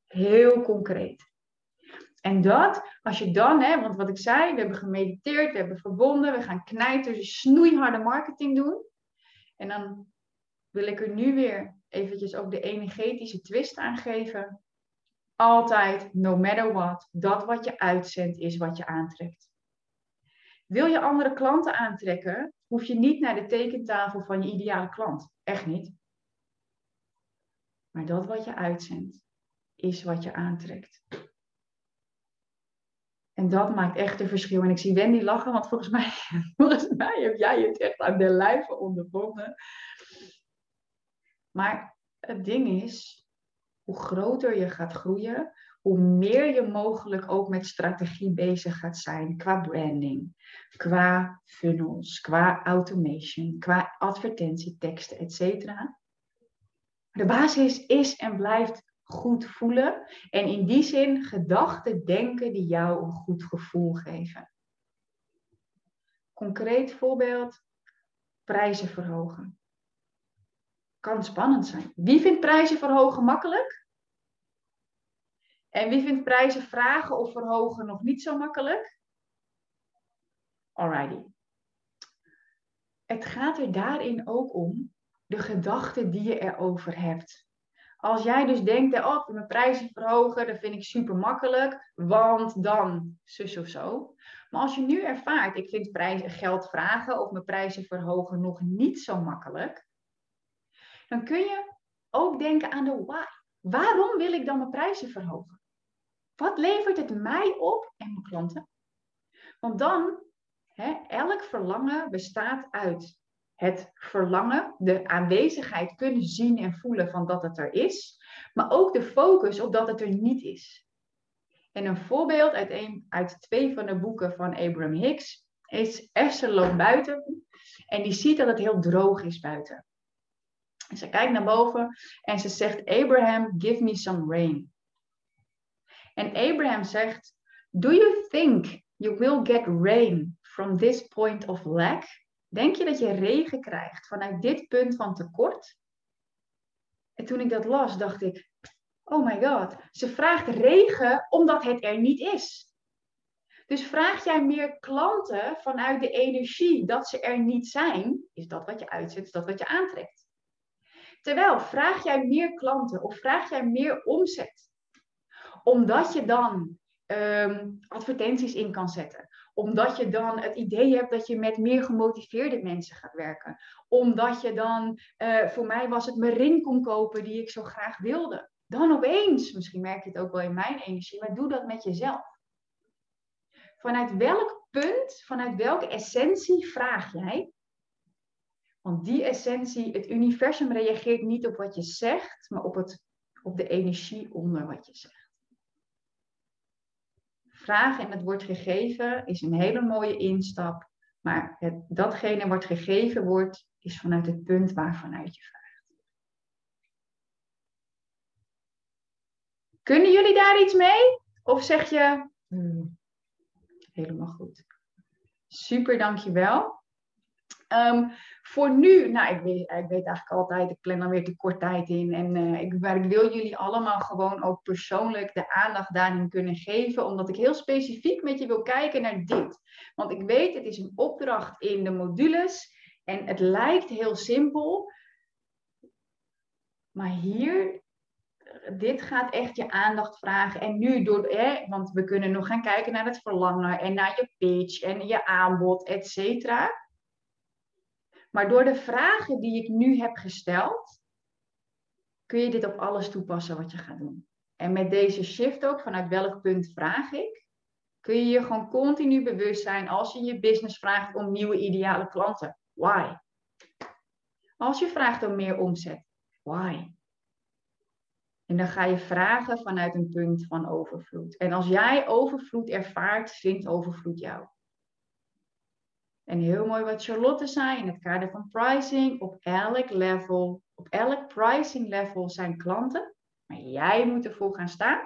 Heel concreet. En dat, als je dan, hè, want wat ik zei, we hebben gemediteerd, we hebben verbonden, we gaan knijten, dus snoeiharde marketing doen. En dan wil ik er nu weer eventjes ook de energetische twist aangeven. Altijd, no matter what, dat wat je uitzendt is wat je aantrekt. Wil je andere klanten aantrekken, hoef je niet naar de tekentafel van je ideale klant. Echt niet. Maar dat wat je uitzendt, is wat je aantrekt. En dat maakt echt een verschil. En ik zie Wendy lachen, want volgens mij, volgens mij heb jij het echt aan de lijve ondervonden. Maar het ding is, hoe groter je gaat groeien, hoe meer je mogelijk ook met strategie bezig gaat zijn. Qua branding, qua funnels, qua automation, qua advertentieteksten, etc. De basis is en blijft goed voelen. En in die zin gedachten denken die jou een goed gevoel geven. Concreet voorbeeld, prijzen verhogen. Kan spannend zijn. Wie vindt prijzen verhogen makkelijk? En wie vindt prijzen vragen of verhogen nog niet zo makkelijk? Alrighty. Het gaat er daarin ook om de gedachten die je erover hebt. Als jij dus denkt, oh, mijn prijzen verhogen, dat vind ik super makkelijk, want dan zus of zo. Maar als je nu ervaart, ik vind prijzen, geld vragen of mijn prijzen verhogen nog niet zo makkelijk, dan kun je ook denken aan de why. Waarom wil ik dan mijn prijzen verhogen? Wat levert het mij op en mijn klanten? Want dan, hè, elk verlangen bestaat uit het verlangen, de aanwezigheid kunnen zien en voelen van dat het er is, maar ook de focus op dat het er niet is. En een voorbeeld uit, een, uit twee van de boeken van Abraham Hicks is Esther loopt buiten en die ziet dat het heel droog is buiten. En ze kijkt naar boven en ze zegt, Abraham, give me some rain. En Abraham zegt, do you think you will get rain from this point of lack? Denk je dat je regen krijgt vanuit dit punt van tekort? En toen ik dat las, dacht ik, Oh my god. Ze vraagt regen omdat het er niet is. Dus vraag jij meer klanten vanuit de energie dat ze er niet zijn, is dat wat je uitzet, is dat wat je aantrekt. Terwijl vraag jij meer klanten of vraag jij meer omzet, omdat je dan ehm, advertenties in kan zetten, omdat je dan het idee hebt dat je met meer gemotiveerde mensen gaat werken, omdat je dan, uh, voor mij was het mijn ring kon kopen die ik zo graag wilde. Dan opeens, misschien merk je het ook wel in mijn energie, maar doe dat met jezelf. Vanuit welk punt, vanuit welke essentie vraag jij? Want die essentie, het universum reageert niet op wat je zegt, maar op, het, op de energie onder wat je zegt. Vragen en het wordt gegeven is een hele mooie instap, maar het, datgene wat gegeven wordt, is vanuit het punt waarvanuit je vraagt. Kunnen jullie daar iets mee? Of zeg je, hmm, helemaal goed. Super, dankjewel. Um, voor nu, nou, ik weet, ik weet eigenlijk altijd, ik plan dan weer te kort tijd in. En uh, ik, maar ik wil jullie allemaal gewoon ook persoonlijk de aandacht daarin kunnen geven, omdat ik heel specifiek met je wil kijken naar dit. Want ik weet, het is een opdracht in de modules en het lijkt heel simpel. Maar hier dit gaat echt je aandacht vragen. En nu door, hè, want we kunnen nog gaan kijken naar het verlangen en naar je pitch en je aanbod, et cetera. Maar door de vragen die ik nu heb gesteld, kun je dit op alles toepassen wat je gaat doen. En met deze shift ook, vanuit welk punt vraag ik, kun je je gewoon continu bewust zijn als je je business vraagt om nieuwe ideale klanten. Why? Als je vraagt om meer omzet. Why? En dan ga je vragen vanuit een punt van overvloed. En als jij overvloed ervaart, vindt overvloed jou. En heel mooi wat Charlotte zei in het kader van pricing. Op elk level, op elk pricing level zijn klanten. Maar jij moet ervoor gaan staan.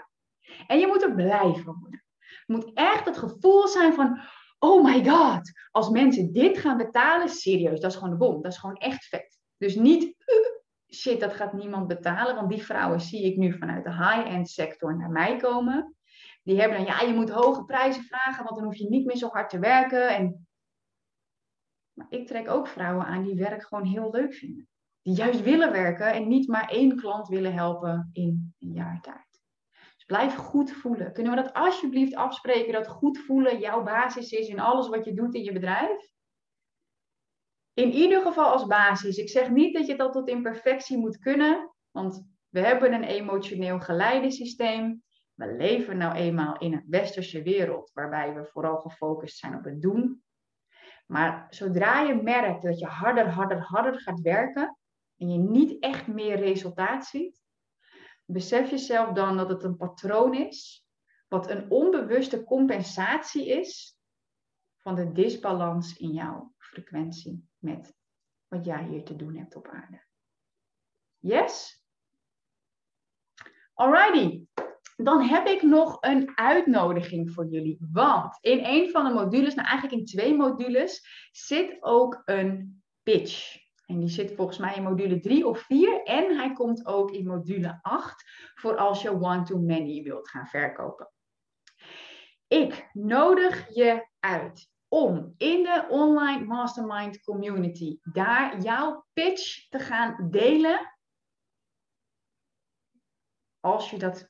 En je moet er blij van worden. Het moet echt het gevoel zijn van, oh my god, als mensen dit gaan betalen, serieus, dat is gewoon de bom. Dat is gewoon echt vet. Dus niet, shit, dat gaat niemand betalen. Want die vrouwen zie ik nu vanuit de high-end sector naar mij komen. Die hebben dan, ja, je moet hoge prijzen vragen, want dan hoef je niet meer zo hard te werken. En... Maar ik trek ook vrouwen aan die werk gewoon heel leuk vinden. Die juist willen werken en niet maar één klant willen helpen in een jaar tijd. Dus blijf goed voelen. Kunnen we dat alsjeblieft afspreken, dat goed voelen jouw basis is in alles wat je doet in je bedrijf? in ieder geval als basis. Ik zeg niet dat je dat tot in perfectie moet kunnen, want we hebben een emotioneel geleidensysteem. We leven nou eenmaal in een westerse wereld waarbij we vooral gefocust zijn op het doen. Maar zodra je merkt dat je harder, harder, harder gaat werken en je niet echt meer resultaat ziet, besef jezelf dan dat het een patroon is, wat een onbewuste compensatie is van de disbalans in jouw frequentie met wat jij hier te doen hebt op aarde. Yes? Alrighty. Dan heb ik nog een uitnodiging voor jullie. Want in een van de modules, nou eigenlijk in twee modules, zit ook een pitch. En die zit volgens mij in module 3 of 4. En hij komt ook in module 8 voor als je one-to-many wilt gaan verkopen. Ik nodig je uit om in de online mastermind community daar jouw pitch te gaan delen. Als je dat,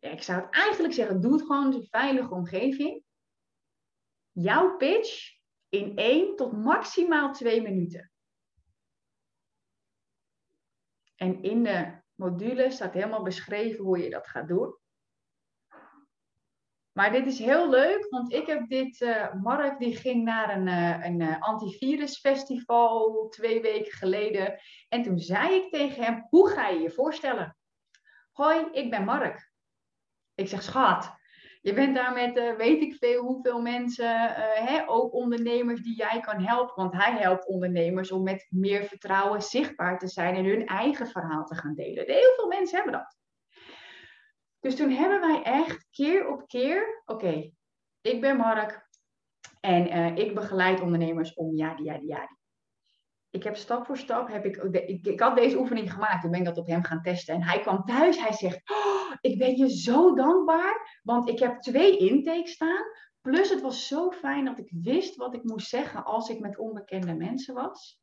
ik zou het eigenlijk zeggen, doe het gewoon in een veilige omgeving. Jouw pitch in één tot maximaal twee minuten. En in de module staat helemaal beschreven hoe je dat gaat doen. Maar dit is heel leuk, want ik heb dit, uh, Mark die ging naar een, uh, een uh, antivirusfestival twee weken geleden. En toen zei ik tegen hem, hoe ga je je voorstellen? Hoi, ik ben Mark. Ik zeg, schat, je bent daar met weet ik veel hoeveel mensen, hè, ook ondernemers die jij kan helpen. Want hij helpt ondernemers om met meer vertrouwen zichtbaar te zijn en hun eigen verhaal te gaan delen. Heel veel mensen hebben dat. Dus toen hebben wij echt keer op keer, oké, ik ben Mark en uh, ik begeleid ondernemers om ja, ja, ja. Ik heb stap voor stap, heb ik, ik, had deze oefening gemaakt. Toen ben ik dat op hem gaan testen. En hij kwam thuis, hij zegt, oh, ik ben je zo dankbaar, want ik heb twee intakes staan. Plus het was zo fijn dat ik wist wat ik moest zeggen als ik met onbekende mensen was.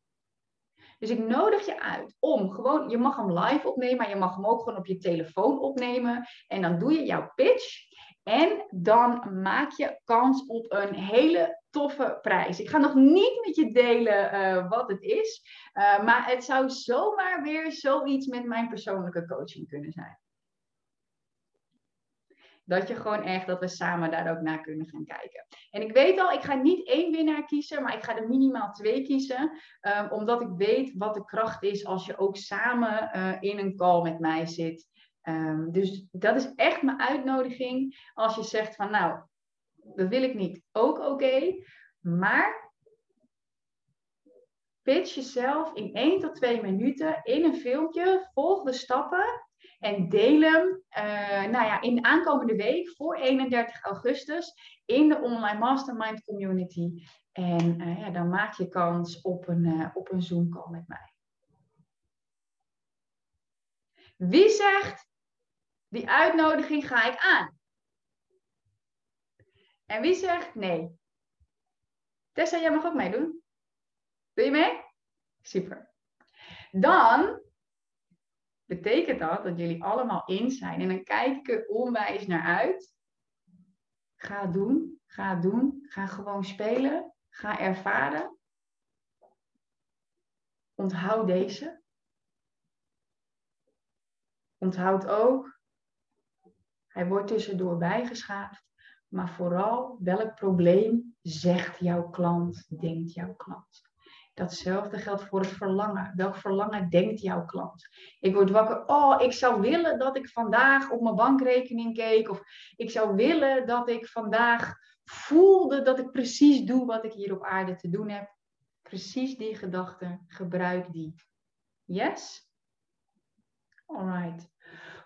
Dus ik nodig je uit om gewoon, je mag hem live opnemen, maar je mag hem ook gewoon op je telefoon opnemen. En dan doe je jouw pitch. En dan maak je kans op een hele toffe prijs. Ik ga nog niet met je delen uh, wat het is, uh, maar het zou zomaar weer zoiets met mijn persoonlijke coaching kunnen zijn. Dat je gewoon echt, dat we samen daar ook naar kunnen gaan kijken. En ik weet al, ik ga niet één winnaar kiezen, maar ik ga er minimaal twee kiezen. Um, omdat ik weet wat de kracht is als je ook samen uh, in een call met mij zit. Um, dus dat is echt mijn uitnodiging. Als je zegt van nou, dat wil ik niet, ook oké. Maar pitch jezelf in 1 tot 2 minuten in een filmpje. Volg de stappen en deel hem uh, nou ja, in de aankomende week voor 31 augustus in de online mastermind community. En uh, ja, dan maak je kans op een, uh, op een Zoom call met mij. Wie zegt, die uitnodiging ga ik aan? En wie zegt nee? Tessa, jij mag ook meedoen. Doe je mee? Super. Dan betekent dat dat jullie allemaal in zijn. En dan kijk ik er onwijs naar uit. Ga doen, ga doen, ga gewoon spelen, ga ervaren. Onthoud deze. Onthoud ook, hij wordt tussendoor bijgeschaafd, maar vooral welk probleem zegt jouw klant, denkt jouw klant. Datzelfde geldt voor het verlangen. Welk verlangen denkt jouw klant? Ik word wakker. Oh, ik zou willen dat ik vandaag op mijn bankrekening keek. Of ik zou willen dat ik vandaag voelde dat ik precies doe wat ik hier op aarde te doen heb. Precies die gedachte. Gebruik die. Yes? Alright.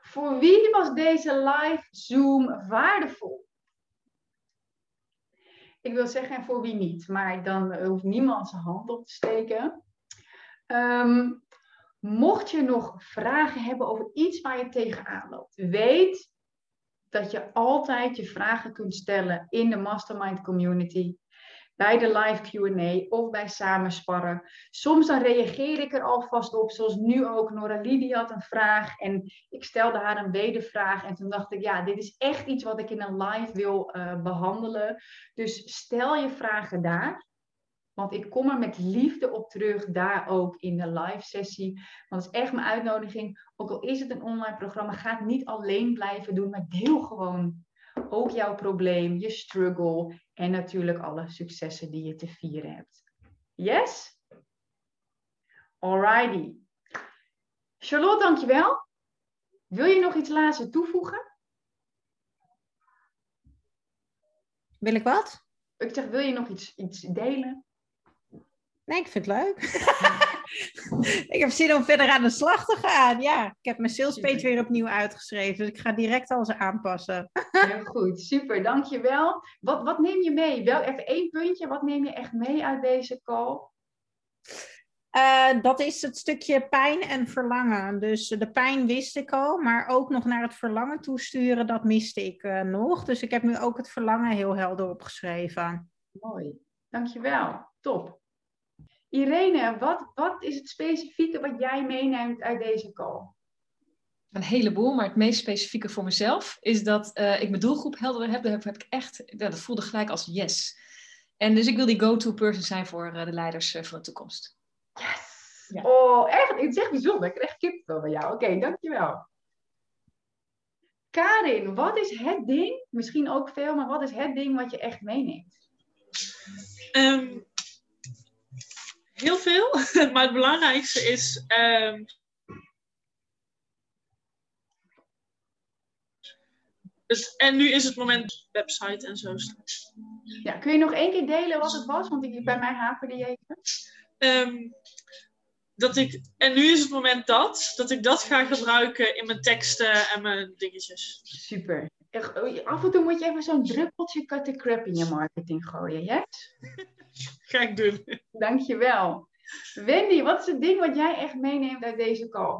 Voor wie was deze live Zoom waardevol? Ik wil zeggen voor wie niet, maar dan hoeft niemand zijn hand op te steken. Um, mocht je nog vragen hebben over iets waar je tegenaan loopt, weet dat je altijd je vragen kunt stellen in de Mastermind Community bij de live QA of bij samensparren. Soms dan reageer ik er alvast op, zoals nu ook. Nora Lidie had een vraag en ik stelde haar een wedervraag. En toen dacht ik, ja, dit is echt iets wat ik in een live wil uh, behandelen. Dus stel je vragen daar. Want ik kom er met liefde op terug, daar ook in de live sessie. Want het is echt mijn uitnodiging. Ook al is het een online programma, ga het niet alleen blijven doen, maar deel gewoon ook jouw probleem, je struggle en natuurlijk alle successen die je te vieren hebt. Yes? Alrighty. Charlotte, dankjewel. Wil je nog iets laatste toevoegen? Wil ik wat? Ik zeg, wil je nog iets, iets delen? Nee, ik vind het leuk. ik heb zin om verder aan de slag te gaan. Ja, ik heb mijn sales page weer opnieuw uitgeschreven. Dus ik ga direct alles aanpassen. Heel goed, super, dankjewel. Wat, wat neem je mee? Wel even één puntje. Wat neem je echt mee uit deze call? Uh, dat is het stukje pijn en verlangen. Dus de pijn wist ik al, maar ook nog naar het verlangen toesturen, dat miste ik uh, nog. Dus ik heb nu ook het verlangen heel helder opgeschreven. Mooi, dankjewel. Top. Irene, wat, wat is het specifieke wat jij meeneemt uit deze call? Een heleboel, maar het meest specifieke voor mezelf is dat uh, ik mijn doelgroep helder heb. Dat heb ik echt, dat voelde gelijk als yes. En dus ik wil die go-to person zijn voor uh, de leiders uh, van de toekomst. Yes! Ja. Oh, echt, het is echt bijzonder. Ik krijg kipvel bij jou. Oké, okay, dankjewel. Karin, wat is het ding, misschien ook veel, maar wat is het ding wat je echt meeneemt? Um, heel veel, maar het belangrijkste is. Um, dus, en nu is het moment website en zo. Ja, kun je nog één keer delen wat het was? Want ik, bij mij haperde je even. Um, dat ik, en nu is het moment dat, dat ik dat ga gebruiken in mijn teksten en mijn dingetjes. Super. Af en toe moet je even zo'n druppeltje cut the crap in je marketing gooien, yes? Ga ik doen. Dankjewel. Wendy, wat is het ding wat jij echt meeneemt uit deze call?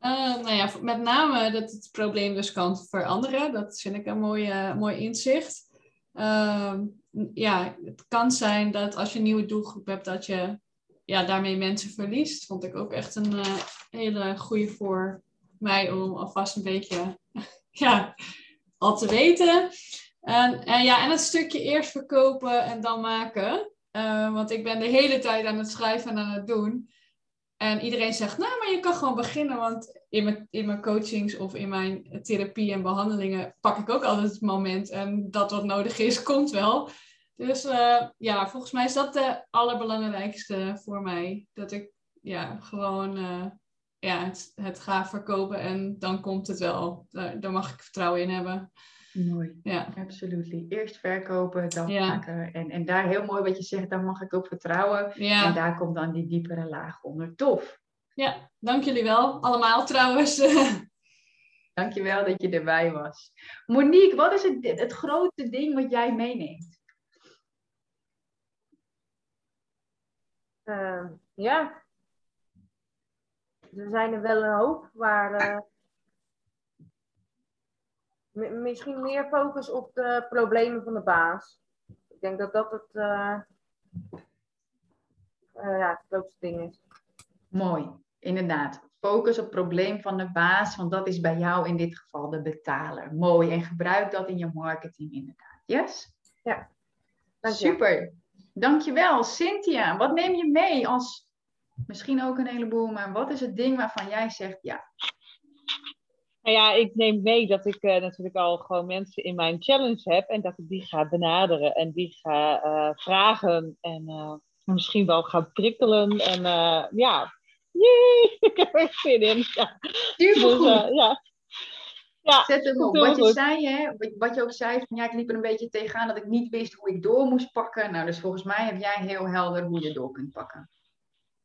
Uh, nou ja, met name dat het probleem dus kan veranderen. Dat vind ik een mooi, mooi inzicht. Uh, ja, het kan zijn dat als je een nieuwe doelgroep hebt, dat je ja, daarmee mensen verliest. Vond ik ook echt een uh, hele goede voor mij om alvast een beetje ja, al te weten. En, ja, en het stukje eerst verkopen en dan maken. Uh, want ik ben de hele tijd aan het schrijven en aan het doen. En iedereen zegt, nou, maar je kan gewoon beginnen. Want in mijn, in mijn coachings of in mijn therapie en behandelingen pak ik ook altijd het moment. En dat wat nodig is, komt wel. Dus uh, ja, volgens mij is dat de allerbelangrijkste voor mij. Dat ik ja, gewoon uh, ja, het, het ga verkopen en dan komt het wel. Daar, daar mag ik vertrouwen in hebben. Mooi, ja. absoluut. Eerst verkopen, dan maken. En, en daar heel mooi wat je zegt, daar mag ik op vertrouwen. Ja. En daar komt dan die diepere laag onder. Tof. Ja, dank jullie wel. Allemaal trouwens. Dankjewel dat je erbij was. Monique, wat is het, het grote ding wat jij meeneemt? Uh, ja, er zijn er wel een hoop waar uh, misschien meer focus op de problemen van de baas. Ik denk dat dat het, uh, ja, het grootste ding is. Mooi, inderdaad. Focus op het probleem van de baas, want dat is bij jou in dit geval de betaler. Mooi, en gebruik dat in je marketing inderdaad. Yes? Ja. Dank Super. Dankjewel. Cynthia, wat neem je mee als misschien ook een heleboel, maar wat is het ding waarvan jij zegt ja? Nou ja, ik neem mee dat ik uh, natuurlijk al gewoon mensen in mijn challenge heb en dat ik die ga benaderen en die ga uh, vragen en uh, misschien wel ga prikkelen. En ja, Yay! ik heb er zin in. Ja. Dus, ja. Ja, Zet hem op. Wat je zei, hè, wat je ook zei, van ja, ik liep er een beetje tegenaan dat ik niet wist hoe ik door moest pakken. Nou, dus volgens mij heb jij heel helder hoe je door kunt pakken.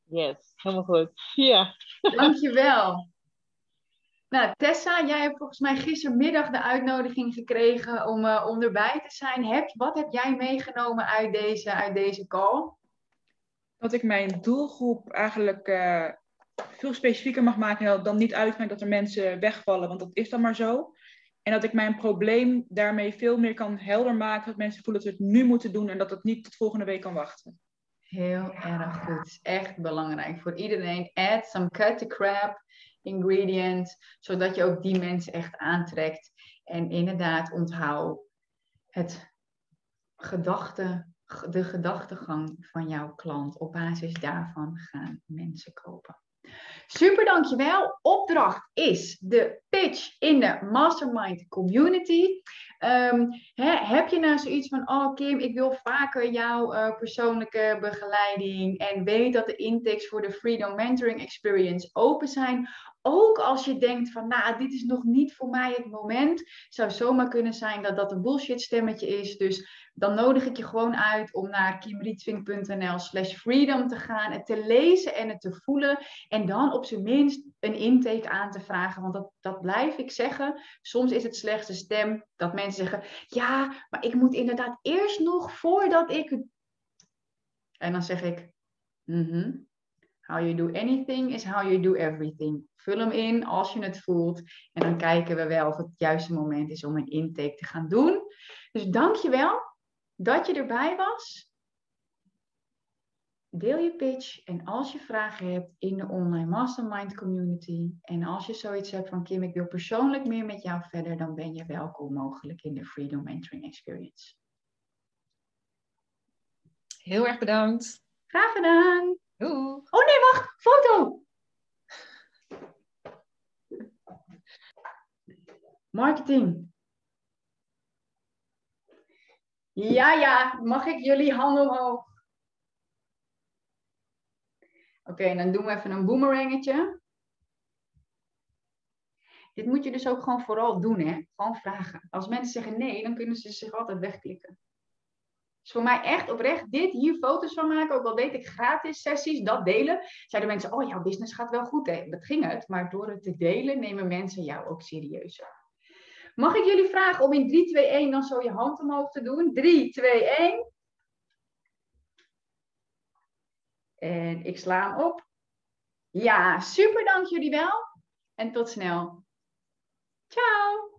Yes, helemaal goed. Ja. Dankjewel. Nou, Tessa, jij hebt volgens mij gistermiddag de uitnodiging gekregen om, uh, om erbij te zijn. Heb, wat heb jij meegenomen uit deze, uit deze call? Dat ik mijn doelgroep eigenlijk uh, veel specifieker mag maken dan niet uitmaakt dat er mensen wegvallen, want dat is dan maar zo. En dat ik mijn probleem daarmee veel meer kan helder maken, dat mensen voelen dat ze het nu moeten doen en dat het niet tot volgende week kan wachten. Heel erg goed. Echt belangrijk voor iedereen. Add some cut the crap ingredients, zodat je ook die mensen echt aantrekt. En inderdaad, onthoud het gedachte, de gedachtegang van jouw klant. Op basis daarvan gaan mensen kopen. Super, dankjewel. Opdracht is de pitch in de Mastermind Community. Um, heb je nou zoiets van, oh Kim, ik wil vaker jouw uh, persoonlijke begeleiding en weet dat de intakes voor de Freedom Mentoring Experience open zijn? Ook als je denkt van, nou, dit is nog niet voor mij het moment, zou zomaar kunnen zijn dat dat een bullshit stemmetje is. Dus dan nodig ik je gewoon uit om naar kimrietvink.nl slash freedom te gaan, het te lezen en het te voelen. En dan op zijn minst een intake aan te vragen. Want dat, dat blijf ik zeggen. Soms is het slechts de stem dat mensen zeggen, ja, maar ik moet inderdaad eerst nog voordat ik... En dan zeg ik, mm How you do anything is how you do everything. Vul hem in als je het voelt. En dan kijken we wel of het juiste moment is om een intake te gaan doen. Dus dank je wel dat je erbij was. Deel je pitch en als je vragen hebt in de online mastermind community en als je zoiets hebt van Kim, ik wil persoonlijk meer met jou verder, dan ben je welkom mogelijk in de Freedom Mentoring Experience. Heel erg bedankt. Graag gedaan. Doei. Oh nee, wacht, foto. Marketing. Ja, ja, mag ik jullie handen omhoog? Oké, dan doen we even een boomerangetje. Dit moet je dus ook gewoon vooral doen, hè? Gewoon vragen. Als mensen zeggen nee, dan kunnen ze zich altijd wegklikken. Dus voor mij echt oprecht, dit hier foto's van maken, ook al deed ik gratis sessies, dat delen, zeiden mensen, oh jouw business gaat wel goed. Hè? Dat ging het, maar door het te delen nemen mensen jou ook serieuzer. Mag ik jullie vragen om in 3, 2, 1 dan zo je hand omhoog te doen? 3, 2, 1. En ik sla hem op. Ja, super dank jullie wel. En tot snel. Ciao!